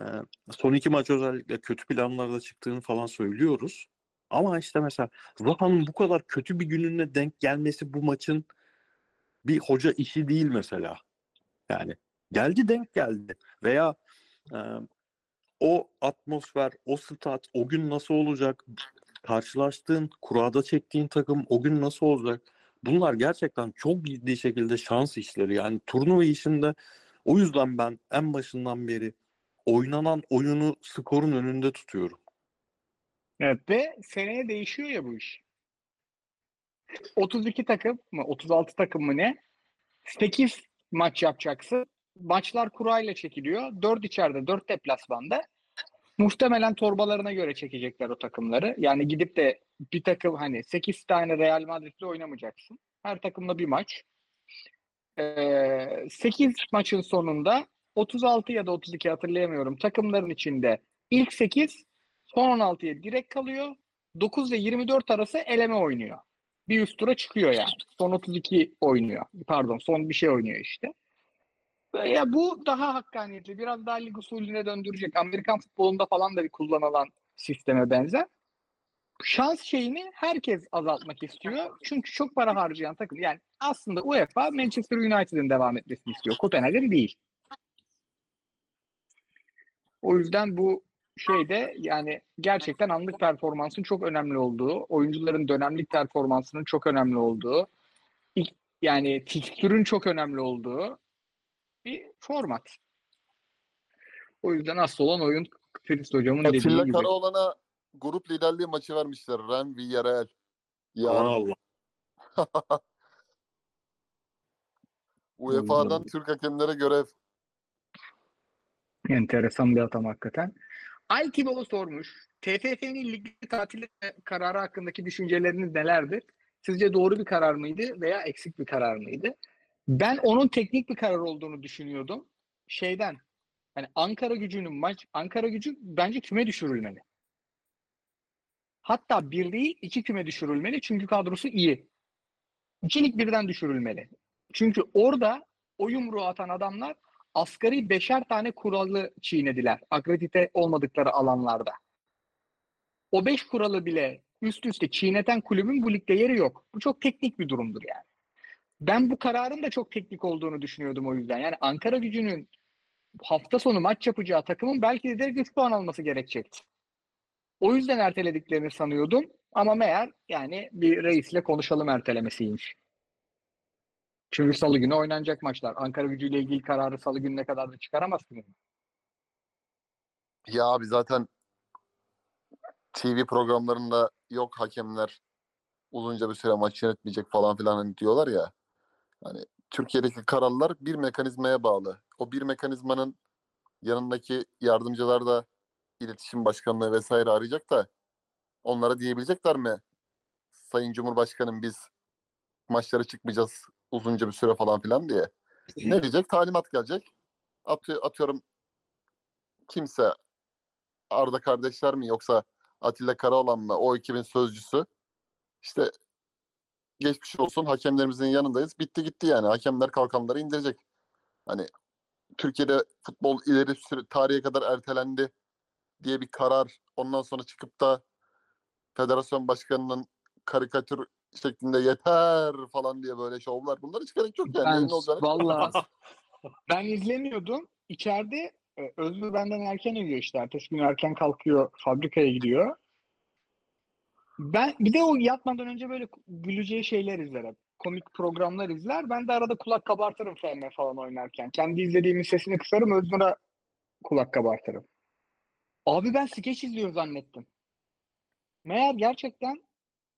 son iki maç özellikle kötü planlarda çıktığını falan söylüyoruz. Ama işte mesela Zaha'nın bu kadar kötü bir gününe denk gelmesi bu maçın bir hoca işi değil mesela. Yani geldi denk geldi. Veya e, o atmosfer, o stat, o gün nasıl olacak? Karşılaştığın, kurada çektiğin takım o gün nasıl olacak? Bunlar gerçekten çok ciddi şekilde şans işleri. Yani turnuva işinde o yüzden ben en başından beri oynanan oyunu skorun önünde tutuyorum. Evet ve seneye değişiyor ya bu iş. 32 takım mı 36 takım mı ne? 8 maç yapacaksın. Maçlar kurayla çekiliyor. 4 içeride 4 deplasmanda. Muhtemelen torbalarına göre çekecekler o takımları. Yani gidip de bir takım hani 8 tane Real Madrid'le oynamayacaksın. Her takımla bir maç. Ee, 8 maçın sonunda 36 ya da 32 hatırlayamıyorum. Takımların içinde ilk 8 son 16'ya direkt kalıyor. 9 ve 24 arası eleme oynuyor. Bir üst tura çıkıyor yani. Son 32 oynuyor. Pardon son bir şey oynuyor işte. Ya bu daha hakkaniyetli. Biraz daha lig usulüne döndürecek. Amerikan futbolunda falan da bir kullanılan sisteme benzer. Şans şeyini herkes azaltmak istiyor. Çünkü çok para harcayan takım. Yani aslında UEFA Manchester United'ın devam etmesini istiyor. Kopenhag'ın değil. O yüzden bu şeyde yani gerçekten anlık performansın çok önemli olduğu, oyuncuların dönemlik performansının çok önemli olduğu, yani fikstürün çok önemli olduğu bir format. O yüzden asıl olan oyun Filiz hocamın dediği Atilla gibi. Karaoğlan'a grup liderliği maçı vermişler. Ren Villarreal. Ya Allah Allah. UEFA'dan Türk hakemlere görev. Enteresan bir atam hakikaten. Aykiboğlu sormuş. TFF'nin lig tatili kararı hakkındaki düşünceleriniz nelerdir? Sizce doğru bir karar mıydı veya eksik bir karar mıydı? Ben onun teknik bir karar olduğunu düşünüyordum. Şeyden hani Ankara gücünün maç Ankara gücü bence küme düşürülmeli. Hatta bir değil iki küme düşürülmeli çünkü kadrosu iyi. İkilik birden düşürülmeli. Çünkü orada o yumruğu atan adamlar asgari beşer tane kuralı çiğnediler. Akredite olmadıkları alanlarda. O beş kuralı bile üst üste çiğneten kulübün bu ligde yeri yok. Bu çok teknik bir durumdur yani. Ben bu kararın da çok teknik olduğunu düşünüyordum o yüzden. Yani Ankara gücünün hafta sonu maç yapacağı takımın belki de direkt 3 puan alması gerekecekti. O yüzden ertelediklerini sanıyordum. Ama meğer yani bir reisle konuşalım ertelemesiymiş. Çünkü salı günü oynanacak maçlar. Ankara gücüyle ilgili kararı salı gününe kadar da çıkaramazsın. Ya abi zaten TV programlarında yok hakemler uzunca bir süre maç yönetmeyecek falan filan diyorlar ya. Hani Türkiye'deki kararlar bir mekanizmaya bağlı. O bir mekanizmanın yanındaki yardımcılar da iletişim başkanlığı vesaire arayacak da onlara diyebilecekler mi? Sayın Cumhurbaşkanım biz maçlara çıkmayacağız uzunca bir süre falan filan diye. Ne diyecek? Talimat gelecek. Atıyor, atıyorum kimse Arda kardeşler mi yoksa Atilla Karaoğlan'la o ekibin sözcüsü. İşte geçmiş olsun hakemlerimizin yanındayız. Bitti gitti yani. Hakemler kalkanları indirecek. Hani Türkiye'de futbol ileri süre, tarihe kadar ertelendi diye bir karar ondan sonra çıkıp da federasyon başkanının karikatür şeklinde yeter falan diye böyle şovlar. Bunlar hiç gerek yok yani. Ben Yayın olacağını- valla ben izlemiyordum. İçeride e, Özgür benden erken uyuyor işte. Ertesi gün erken kalkıyor, fabrikaya gidiyor. Ben bir de o yatmadan önce böyle güleceği şeyler izler hep. Komik programlar izler. Ben de arada kulak kabartırım FM falan oynarken. Kendi izlediğimin sesini kısarım, Özgür'e kulak kabartırım. Abi ben skeç izliyor zannettim. Meğer gerçekten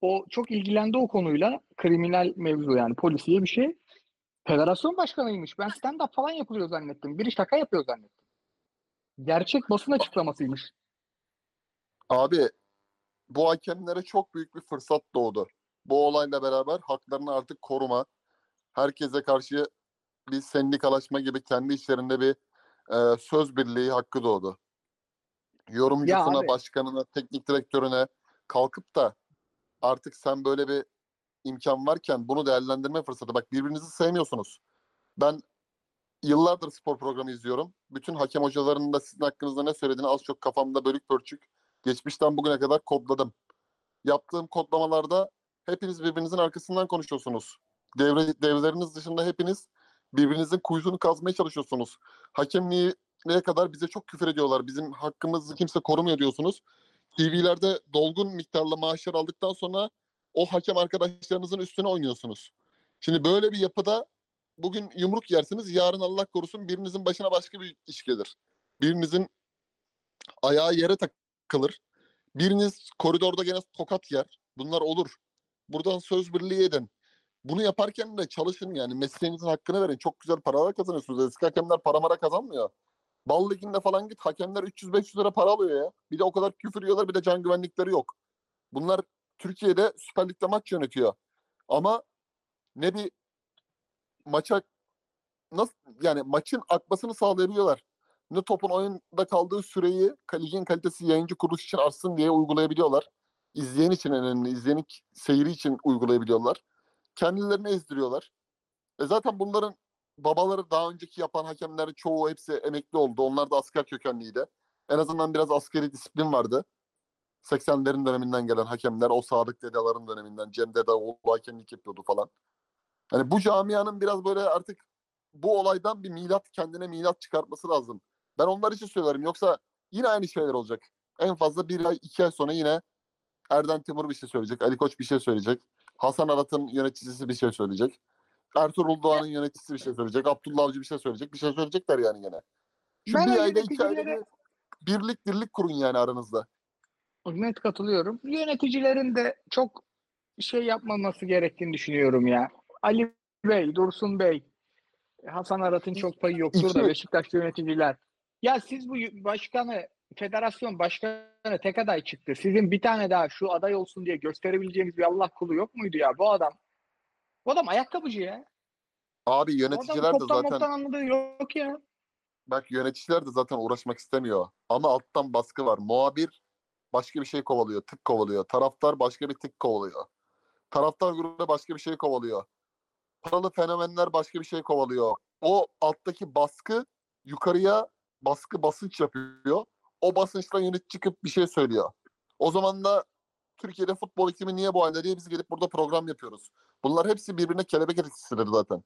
o çok ilgilendi o konuyla. Kriminal mevzu yani polisiye bir şey. Federasyon başkanıymış. Ben stand-up falan yapılıyor zannettim. Biri şaka yapıyor zannettim. Gerçek basın açıklamasıymış. Abi bu hakemlere çok büyük bir fırsat doğdu. Bu olayla beraber haklarını artık koruma, herkese karşı bir sendikalaşma gibi kendi işlerinde bir e, söz birliği hakkı doğdu. Yorumcusuna, abi. başkanına, teknik direktörüne kalkıp da artık sen böyle bir imkan varken bunu değerlendirme fırsatı. Bak birbirinizi sevmiyorsunuz. Ben yıllardır spor programı izliyorum. Bütün hakem hocalarının da sizin hakkınızda ne söylediğini az çok kafamda bölük pörçük geçmişten bugüne kadar kodladım. Yaptığım kodlamalarda hepiniz birbirinizin arkasından konuşuyorsunuz. Devre, devleriniz dışında hepiniz birbirinizin kuyusunu kazmaya çalışıyorsunuz. Hakemliği ne kadar bize çok küfür ediyorlar. Bizim hakkımızı kimse korumuyor diyorsunuz. TV'lerde dolgun miktarla maaşlar aldıktan sonra o hakem arkadaşlarınızın üstüne oynuyorsunuz. Şimdi böyle bir yapıda bugün yumruk yersiniz, yarın Allah korusun birinizin başına başka bir iş gelir. Birinizin ayağı yere takılır. Biriniz koridorda gene tokat yer. Bunlar olur. Buradan söz birliği edin. Bunu yaparken de çalışın yani mesleğinizin hakkını verin. Çok güzel paralar kazanıyorsunuz. Eski hakemler para mara kazanmıyor. Bal liginde falan git hakemler 300-500 lira para alıyor ya. Bir de o kadar küfür yiyorlar bir de can güvenlikleri yok. Bunlar Türkiye'de Süper Lig'de maç yönetiyor. Ama ne bir maça nasıl yani maçın akmasını sağlayabiliyorlar. Ne topun oyunda kaldığı süreyi ligin kalitesi yayıncı kuruluş için artsın diye uygulayabiliyorlar. İzleyen için önemli, izleyen seyri için uygulayabiliyorlar. Kendilerini ezdiriyorlar. E zaten bunların babaları daha önceki yapan hakemler çoğu hepsi emekli oldu. Onlar da asker kökenliydi. En azından biraz askeri disiplin vardı. 80'lerin döneminden gelen hakemler, o Sadık Dedeların döneminden, Cem Dedeoğlu hakemlik yapıyordu falan. Hani bu camianın biraz böyle artık bu olaydan bir milat kendine milat çıkartması lazım. Ben onlar için söylerim. Yoksa yine aynı şeyler olacak. En fazla bir ay, iki ay sonra yine Erden Timur bir şey söyleyecek. Ali Koç bir şey söyleyecek. Hasan Arat'ın yöneticisi bir şey söyleyecek. Ertuğrul Doğan'ın yöneticisi bir şey söyleyecek. Abdullah Avcı bir şey söyleyecek. Bir şey söyleyecekler yani gene. Şu Ben bir ayda iki ayda bir birlik dirlik kurun yani aranızda. Net katılıyorum. Yöneticilerin de çok şey yapmaması gerektiğini düşünüyorum ya. Ali Bey, Dursun Bey, Hasan Arat'ın çok payı yoktur da Beşiktaşlı yöneticiler. Ya siz bu başkanı, federasyon başkanı tek aday çıktı. Sizin bir tane daha şu aday olsun diye gösterebileceğiniz bir Allah kulu yok muydu ya? Bu adam, bu adam ayakkabıcı ya. Abi yöneticiler adamın de toptan zaten moptan anladığı yok ya. bak yöneticiler de zaten uğraşmak istemiyor. Ama alttan baskı var. Muhabir başka bir şey kovalıyor, tık kovalıyor. Taraftar başka bir tık kovalıyor. Taraftar grubu başka bir şey kovalıyor. Paralı fenomenler başka bir şey kovalıyor. O alttaki baskı yukarıya baskı basınç yapıyor. O basınçtan yönetici çıkıp bir şey söylüyor. O zaman da Türkiye'de futbol iklimi niye bu halde diye biz gelip burada program yapıyoruz. Bunlar hepsi birbirine kelebek etkisidir zaten.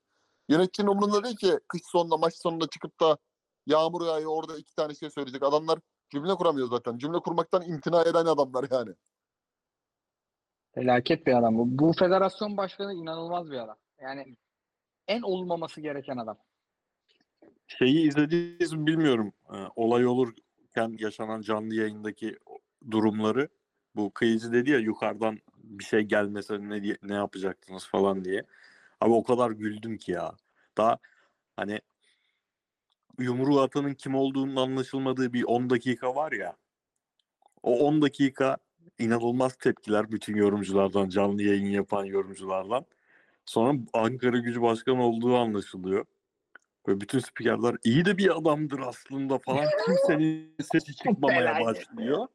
Yöneticinin umurunda değil ki kış sonunda maç sonunda çıkıp da yağmur yağıyor orada iki tane şey söyleyecek. Adamlar cümle kuramıyor zaten. Cümle kurmaktan imtina eden adamlar yani. Felaket bir adam bu. Bu federasyon başkanı inanılmaz bir adam. Yani en olmaması gereken adam. Şeyi izlediniz mi bilmiyorum. Ee, olay olurken yaşanan canlı yayındaki durumları. Bu kıyıcı dedi ya yukarıdan bir şey gelmese ne ne yapacaktınız falan diye. Abi o kadar güldüm ki ya. Daha hani yumruğu atanın kim olduğunun anlaşılmadığı bir 10 dakika var ya. O 10 dakika inanılmaz tepkiler bütün yorumculardan, canlı yayın yapan yorumculardan. Sonra Ankara Gücü Başkanı olduğu anlaşılıyor. Böyle bütün spikerler iyi de bir adamdır aslında falan. Kimsenin sesi çıkmaya Felaket. başlıyor.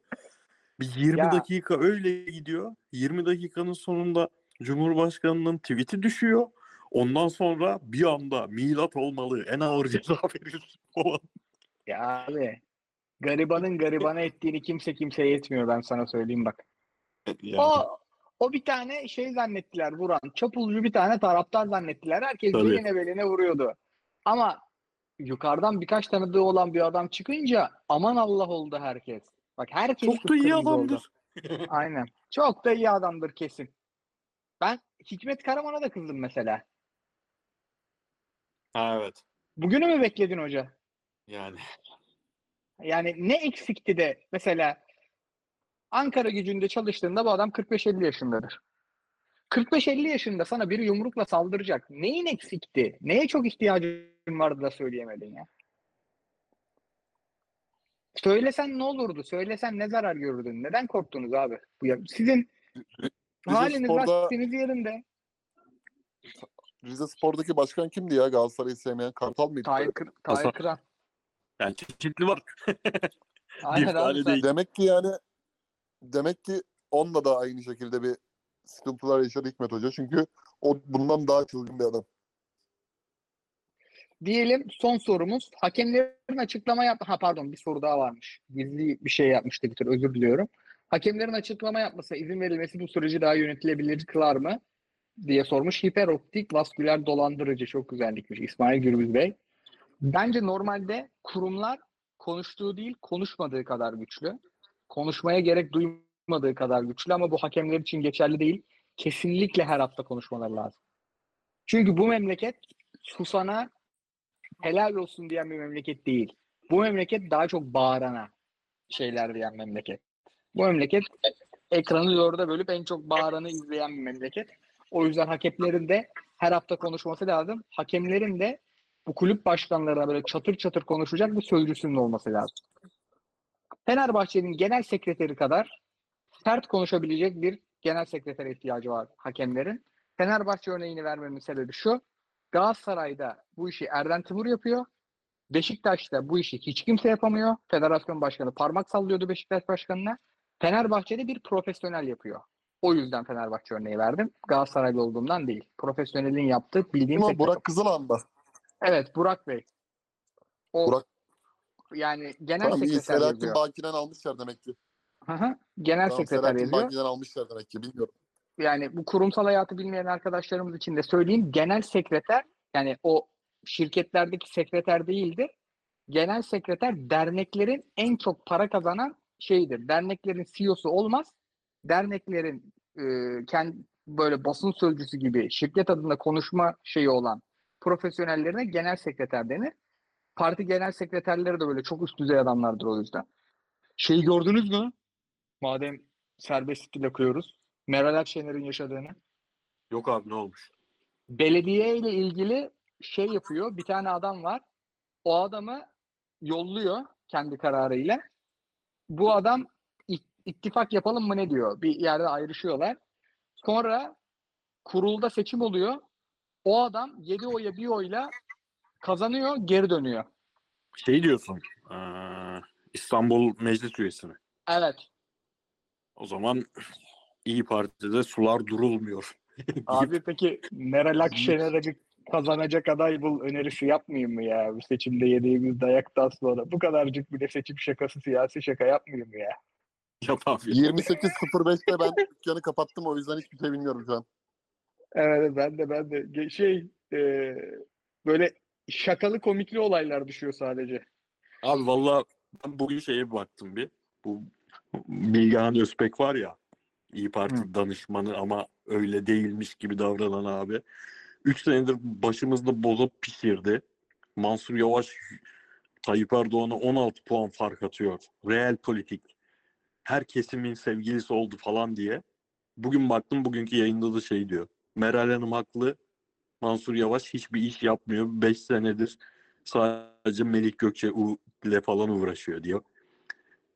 Bir 20 Ya- dakika öyle gidiyor. 20 dakikanın sonunda Cumhurbaşkanının tweet'i düşüyor. Ondan sonra bir anda milat olmalı, en ağır ceza verilsin falan. Ya abi garibanın garibana ettiğini kimse kimseye etmiyor ben sana söyleyeyim bak. Yani, O o bir tane şey zannettiler vuran. Çapulcu bir tane taraftar zannettiler. Herkes Tabii. beline beline vuruyordu. Ama yukarıdan birkaç tanıdığı olan bir adam çıkınca aman Allah oldu herkes. Bak herkes çok da iyi kıpkırmızı oldu. adamdır. Aynen. Çok da iyi adamdır kesin. Ben Hikmet Karaman'a da kızdım mesela. Ha evet. Bugünü mü bekledin hoca? Yani Yani ne eksikti de mesela Ankara gücünde çalıştığında bu adam 45-50 yaşındadır. 45-50 yaşında sana biri yumrukla saldıracak. Neyin eksikti? Neye çok ihtiyacın vardı da söyleyemedin ya? Söylesen ne olurdu? Söylesen ne zarar görürdün? Neden korktunuz abi? Sizin Rize haliniz Spor'da- vaktiniz yerinde. Rize Spor'daki başkan kimdi ya Galatasaray'ı sevmeyen? Kartal mıydı? Tahir, Kır- Tahir Kıran. yani çeşitli var. Aynen tane abi sen- değil. Demek ki yani demek ki onunla da aynı şekilde bir sıkıntılar yaşadı Hikmet Hoca. Çünkü o bundan daha çılgın bir adam. Diyelim son sorumuz. Hakemlerin açıklama yap ha pardon bir soru daha varmış. Gizli bir şey yapmıştı tür özür diliyorum. Hakemlerin açıklama yapmasına izin verilmesi bu süreci daha yönetilebilir kılar mı? diye sormuş. Hiperoptik vasküler dolandırıcı çok güzellikmiş İsmail Gürbüz Bey. Bence normalde kurumlar konuştuğu değil konuşmadığı kadar güçlü. Konuşmaya gerek duymadığı kadar güçlü ama bu hakemler için geçerli değil. Kesinlikle her hafta konuşmaları lazım. Çünkü bu memleket susana helal olsun diyen bir memleket değil. Bu memleket daha çok bağırana şeyler diyen memleket. Bu memleket ekranı dörde bölüp en çok bağıranı izleyen bir memleket. O yüzden hakemlerin de her hafta konuşması lazım. Hakemlerin de bu kulüp başkanlarına böyle çatır çatır konuşacak bir sözcüsünün olması lazım. Fenerbahçe'nin genel sekreteri kadar sert konuşabilecek bir genel sekreter ihtiyacı var hakemlerin. Fenerbahçe örneğini vermemin sebebi şu. Galatasaray'da bu işi Erden Timur yapıyor. Beşiktaş'ta bu işi hiç kimse yapamıyor. Federasyon başkanı parmak sallıyordu Beşiktaş başkanına. Fenerbahçe'de bir profesyonel yapıyor. O yüzden Fenerbahçe örneği verdim. Galatasaraylı olduğumdan değil. Profesyonelin yaptığı bildiğim Ama Burak da. Evet Burak Bey. O Burak- yani genel Tamam iyi. sekreter Selahattin yazıyor. Baki'den almışlar demek ki. Genel Tamam, sekreter Selahattin yazıyor. Baki'den almışlar demek ki. Bilmiyorum. yani bu kurumsal hayatı bilmeyen arkadaşlarımız için de söyleyeyim. Genel sekreter yani o şirketlerdeki sekreter değildir. Genel sekreter derneklerin en çok para kazanan şeyidir. Derneklerin CEO'su olmaz. Derneklerin e, kendi böyle basın sözcüsü gibi şirket adında konuşma şeyi olan profesyonellerine genel sekreter denir. Parti genel sekreterleri de böyle çok üst düzey adamlardır o yüzden. Şeyi gördünüz mü? Madem serbest stil okuyoruz. Meral Akşener'in yaşadığını. Yok abi ne olmuş? Belediye ile ilgili şey yapıyor. Bir tane adam var. O adamı yolluyor kendi kararıyla. Bu adam "İ- ittifak yapalım mı ne diyor? Bir yerde ayrışıyorlar. Sonra kurulda seçim oluyor. O adam 7 oya bir oyla kazanıyor, geri dönüyor. Şey diyorsun. eee, İstanbul Meclis Üyesi mi? Evet. O zaman İyi Parti'de sular durulmuyor. Abi peki Meral Akşener'e bir kazanacak aday bul önerisi yapmayayım mı ya? Bu seçimde yediğimiz dayaktan sonra. Bu kadarcık bir de seçim şakası, siyasi şaka yapmayayım mı ya? Yap abi. 28.05'te ben dükkanı kapattım o yüzden hiçbir şey bilmiyorum şu an. Evet ben de ben de. Şey e, böyle şakalı komikli olaylar düşüyor sadece. Abi valla ben bugün şeye bir baktım bir. Bu Bilgehan Özbek var ya. İyi Parti danışmanı ama öyle değilmiş gibi davranan abi. 3 senedir başımızda bozup pişirdi. Mansur Yavaş Tayyip Erdoğan'a 16 puan fark atıyor. Real politik. Her kesimin sevgilisi oldu falan diye. Bugün baktım bugünkü yayında da şey diyor. Meral Hanım haklı. Mansur Yavaş hiçbir iş yapmıyor. 5 senedir sadece Melik Gökçe ile falan uğraşıyor diyor.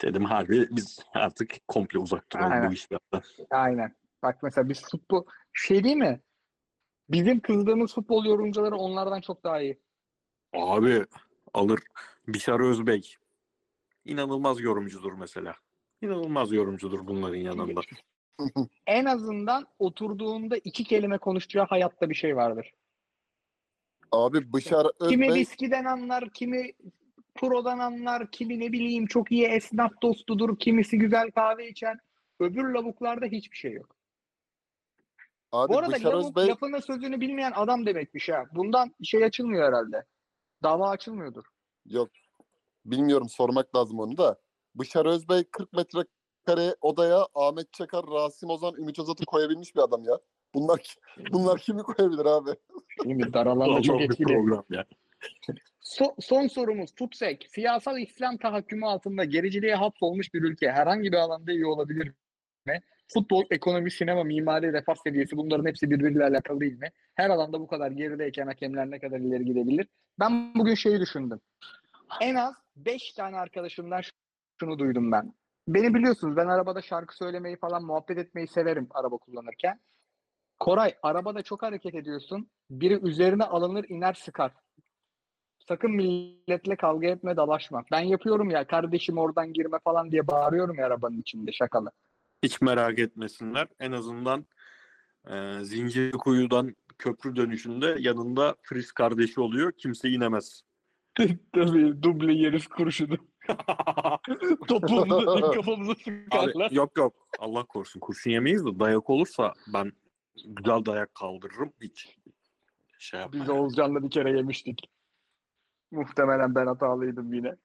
Dedim harbi biz artık komple uzak duralım Aynen. bu işlerden. Aynen. Bak mesela biz futbol şey değil mi? Bizim kızdığımız futbol yorumcuları onlardan çok daha iyi. Abi alır Bişar Özbek. İnanılmaz yorumcudur mesela. İnanılmaz yorumcudur bunların yanında. En azından oturduğunda iki kelime konuşacağı hayatta bir şey vardır. Abi Bışar Kimi Özbey viskiden anlar, kimi prodan anlar, kimi ne bileyim çok iyi esnaf dostudur, kimisi güzel kahve içer. Öbür lavuklarda hiçbir şey yok. abi Bu arada lavuk Özbey lafının sözünü bilmeyen adam demekmiş ha. Bundan şey açılmıyor herhalde. Dava açılmıyordur. yok bilmiyorum sormak lazım onu da. Bışar Özbey 40 metrekare odaya Ahmet Çakar, Rasim Ozan, Ümit Özat'ı koyabilmiş bir adam ya. Bunlar bunlar kimi koyabilir abi? Değil mi? Dar alanda çok etkili. program ya. So- son sorumuz FUTSEK. Siyasal İslam tahakkümü altında gericiliğe hapsolmuş bir ülke herhangi bir alanda iyi olabilir mi? Futbol, ekonomi, sinema, mimari, refah seviyesi bunların hepsi birbiriyle alakalı değil mi? Her alanda bu kadar gerideyken hakemler ne kadar ileri gidebilir? Ben bugün şeyi düşündüm. En az 5 tane arkadaşımdan şunu duydum ben. Beni biliyorsunuz ben arabada şarkı söylemeyi falan muhabbet etmeyi severim araba kullanırken. Koray arabada çok hareket ediyorsun. Biri üzerine alınır iner sıkar. Sakın milletle kavga etme dalaşma. Ben yapıyorum ya kardeşim oradan girme falan diye bağırıyorum ya arabanın içinde şakalı. Hiç merak etmesinler. En azından e, Zincirlikuyu'dan köprü dönüşünde yanında Friz kardeşi oluyor. Kimse inemez. Tabii duble yeriz kurşunu. Topumuza kafamıza sıkarlar. Abi, yok yok. Allah korusun. Kurşun yemeyiz de dayak olursa ben güzel dayak kaldırırım. Hiç şey yapma. Biz Oğuzcan'la bir kere yemiştik. Muhtemelen ben hatalıydım yine.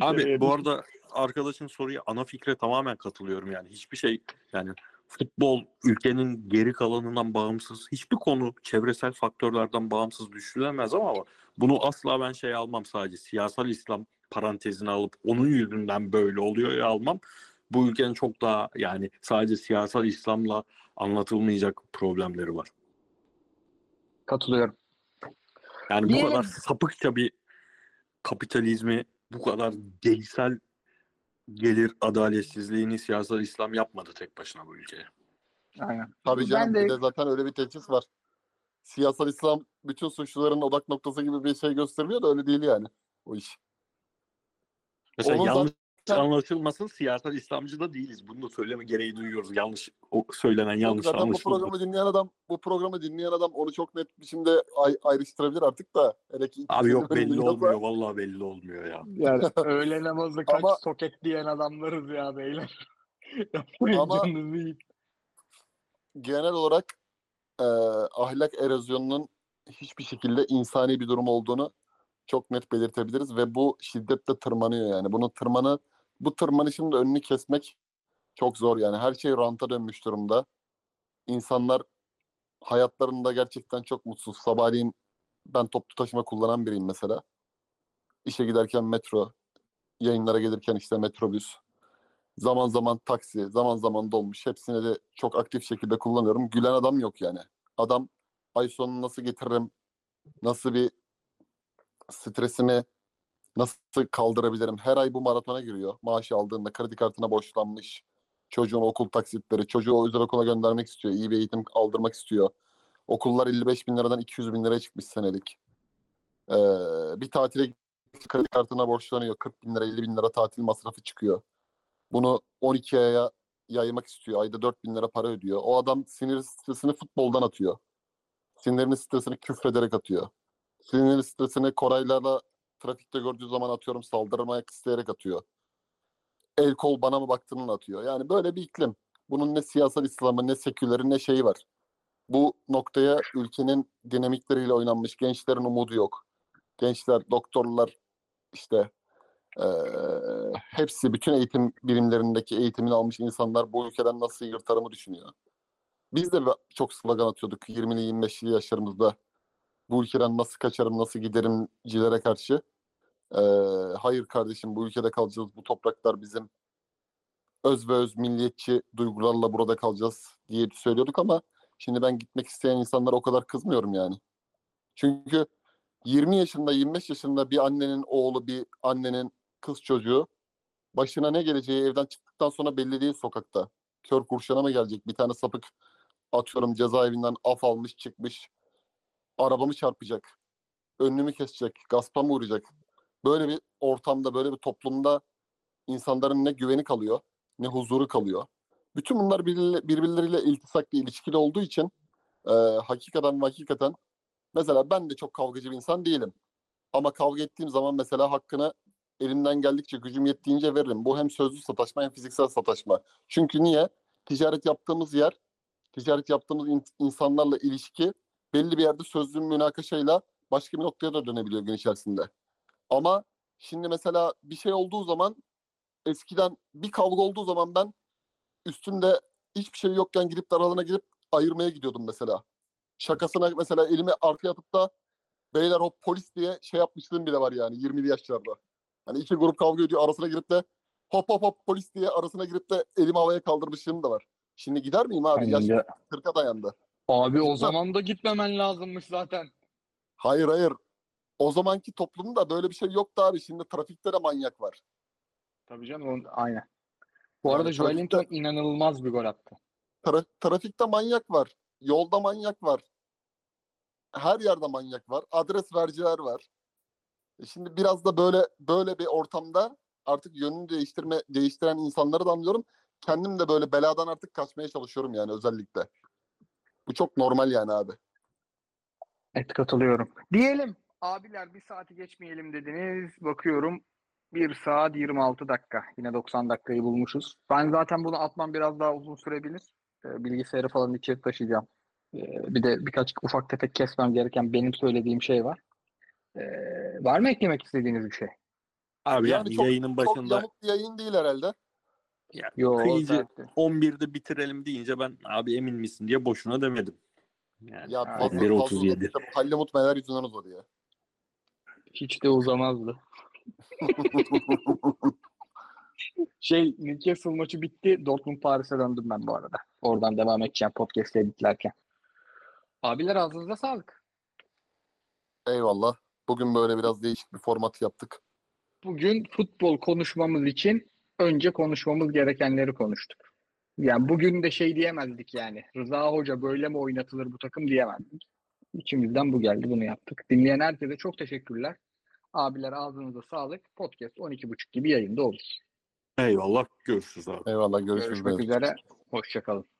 Abi bu arada arkadaşın soruya ana fikre tamamen katılıyorum yani. Hiçbir şey yani futbol ülkenin geri kalanından bağımsız hiçbir konu çevresel faktörlerden bağımsız düşürülemez ama bunu asla ben şey almam sadece siyasal İslam parantezine alıp onun yüzünden böyle oluyor ya almam. Bu ülkenin çok daha yani sadece siyasal İslam'la anlatılmayacak problemleri var. Katılıyorum. Yani bu Diyelim- kadar sapıkça bir kapitalizmi, bu kadar geysel gelir adaletsizliğini siyasal İslam yapmadı tek başına bu ülkeye. Aynen. Tabii Ben canım de- bir de zaten öyle bir teçhis var. Siyasal İslam bütün suçluların odak noktası gibi bir şey gösteriliyor da öyle değil yani o iş. Mesela Onun yanlış anlaşılmasın siyasal İslamcı da değiliz. Bunu da söyleme gereği duyuyoruz. Yanlış o söylenen yanlış Zaten bu anlaşılma. programı dinleyen adam bu programı dinleyen adam onu çok net biçimde ay- ayrıştırabilir artık da. Hele ki Abi yok belli olmuyor. Vallahi belli olmuyor ya. Yani öğle namazı kaç Ama- soket diyen adamlarız ya beyler. Ama- genel olarak e, ahlak erozyonunun hiçbir şekilde insani bir durum olduğunu çok net belirtebiliriz ve bu şiddetle tırmanıyor yani. Bunu tırmanı bu tırmanışın da önünü kesmek çok zor yani. Her şey ranta dönmüş durumda. İnsanlar hayatlarında gerçekten çok mutsuz. Sabahleyin ben toplu taşıma kullanan biriyim mesela. İşe giderken metro, yayınlara gelirken işte metrobüs, zaman zaman taksi, zaman zaman dolmuş. Hepsini de çok aktif şekilde kullanıyorum. Gülen adam yok yani. Adam ay sonunu nasıl getiririm, nasıl bir stresimi nasıl kaldırabilirim? Her ay bu maratona giriyor. Maaşı aldığında kredi kartına borçlanmış. Çocuğun okul taksitleri, çocuğu özel okula göndermek istiyor. iyi bir eğitim aldırmak istiyor. Okullar 55 bin liradan 200 bin liraya çıkmış senelik. Ee, bir tatile kredi kartına borçlanıyor. 40 bin lira, 50 bin lira tatil masrafı çıkıyor. Bunu 12 aya yaymak istiyor. Ayda 4 bin lira para ödüyor. O adam sinir stresini futboldan atıyor. Sinirini stresini küfrederek atıyor. Sinir stresini Koraylarla trafikte gördüğü zaman atıyorum saldırmak isteyerek atıyor. El kol bana mı baktığının atıyor. Yani böyle bir iklim. Bunun ne siyasal İslam'ı ne seküleri ne şeyi var. Bu noktaya ülkenin dinamikleriyle oynanmış gençlerin umudu yok. Gençler, doktorlar işte eee, hepsi bütün eğitim birimlerindeki eğitimini almış insanlar bu ülkeden nasıl yırtarımı düşünüyor. Biz de çok slogan atıyorduk 20'li 25'li yaşlarımızda. Bu ülkeden nasıl kaçarım, nasıl giderimcilere karşı. Eee, hayır kardeşim bu ülkede kalacağız, bu topraklar bizim. Öz ve öz milliyetçi duygularla burada kalacağız diye söylüyorduk ama şimdi ben gitmek isteyen insanlara o kadar kızmıyorum yani. Çünkü 20 yaşında, 25 yaşında bir annenin oğlu, bir annenin kız çocuğu başına ne geleceği evden çıktıktan sonra belli değil sokakta. Kör kurşuna mı gelecek? Bir tane sapık atıyorum cezaevinden af almış çıkmış. Arabamı çarpacak. Önümü kesecek. Gaspa mı uğrayacak? Böyle bir ortamda, böyle bir toplumda insanların ne güveni kalıyor, ne huzuru kalıyor. Bütün bunlar birbirleriyle, iltisaklı, ilişkili olduğu için e, hakikaten hakikaten mesela ben de çok kavgacı bir insan değilim. Ama kavga ettiğim zaman mesela hakkını elimden geldikçe gücüm yettiğince veririm. Bu hem sözlü sataşma hem fiziksel sataşma. Çünkü niye? Ticaret yaptığımız yer, ticaret yaptığımız in- insanlarla ilişki belli bir yerde sözlü münakaşayla başka bir noktaya da dönebiliyor gün içerisinde. Ama şimdi mesela bir şey olduğu zaman eskiden bir kavga olduğu zaman ben üstümde hiçbir şey yokken gidip de aralarına girip ayırmaya gidiyordum mesela. Şakasına mesela elimi arkaya atıp da beyler hop polis diye şey yapmışlığım bile var yani 20'li yaşlarda. Hani iki grup kavga ediyor arasına girip de hop hop hop polis diye arasına girip de elimi havaya kaldırmışlığım da var. Şimdi gider miyim abi? Yaş Bence- 40'a dayandı. Abi o zaman da gitmemen lazımmış zaten. Hayır hayır. O zamanki toplumda böyle bir şey yoktu abi. Şimdi trafikte de manyak var. Tabii canım onun- aynen. Bu Yani arada trafikte- Joelinton inanılmaz bir gol attı. Tra- trafikte manyak var. Yolda manyak var. Her yerde manyak var. Adres vericiler var. E Şimdi biraz da böyle böyle bir ortamda artık yönünü değiştirme değiştiren insanları da anlıyorum. Kendim de böyle beladan artık kaçmaya çalışıyorum yani özellikle. Bu çok normal yani abi. Evet katılıyorum. Diyelim abiler bir saati geçmeyelim dediniz. Bakıyorum 1 saat 26 dakika. Yine 90 dakikayı bulmuşuz. Ben zaten bunu atmam biraz daha uzun sürebilir. Ee, Bilgisayarı falan içeri taşıyacağım. Ee, Bir de birkaç ufak tefek kesmem gereken benim söylediğim şey var. Ee, Var mı eklemek istediğiniz bir şey? Abi Yani yani, çok- yayının Çok başında bir yayın değil herhalde. Ya, Yo, kıyıcı zaten. 11'de bitirelim deyince ben abi emin misin diye boşuna demedim. Yani Ya fazla, fazla 11.37. uzadı. İşte bu Hallemut Meler yüzünden uzadı ya. Hiç de uzamazdı. Şey Newcastle maçı bitti. Dortmund Paris'e döndüm ben bu arada. Oradan devam edeceğim podcast editlerken. Abiler ağzınıza sağlık. Eyvallah. Bugün böyle biraz değişik bir format yaptık. Bugün futbol konuşmamız için önce konuşmamız gerekenleri konuştuk. Yani bugün de şey diyemezdik yani. Rıza Hoca böyle mi oynatılır bu takım diyemezdik. İçimizden bu geldi bunu yaptık. Dinleyen herkese çok teşekkürler. Abiler ağzınıza sağlık. Podcast 12.30 gibi yayında olur. eyvallah görüşürüz abi. Eyvallah görüşürüz. Görüşmek üzere. Hoşçakalın.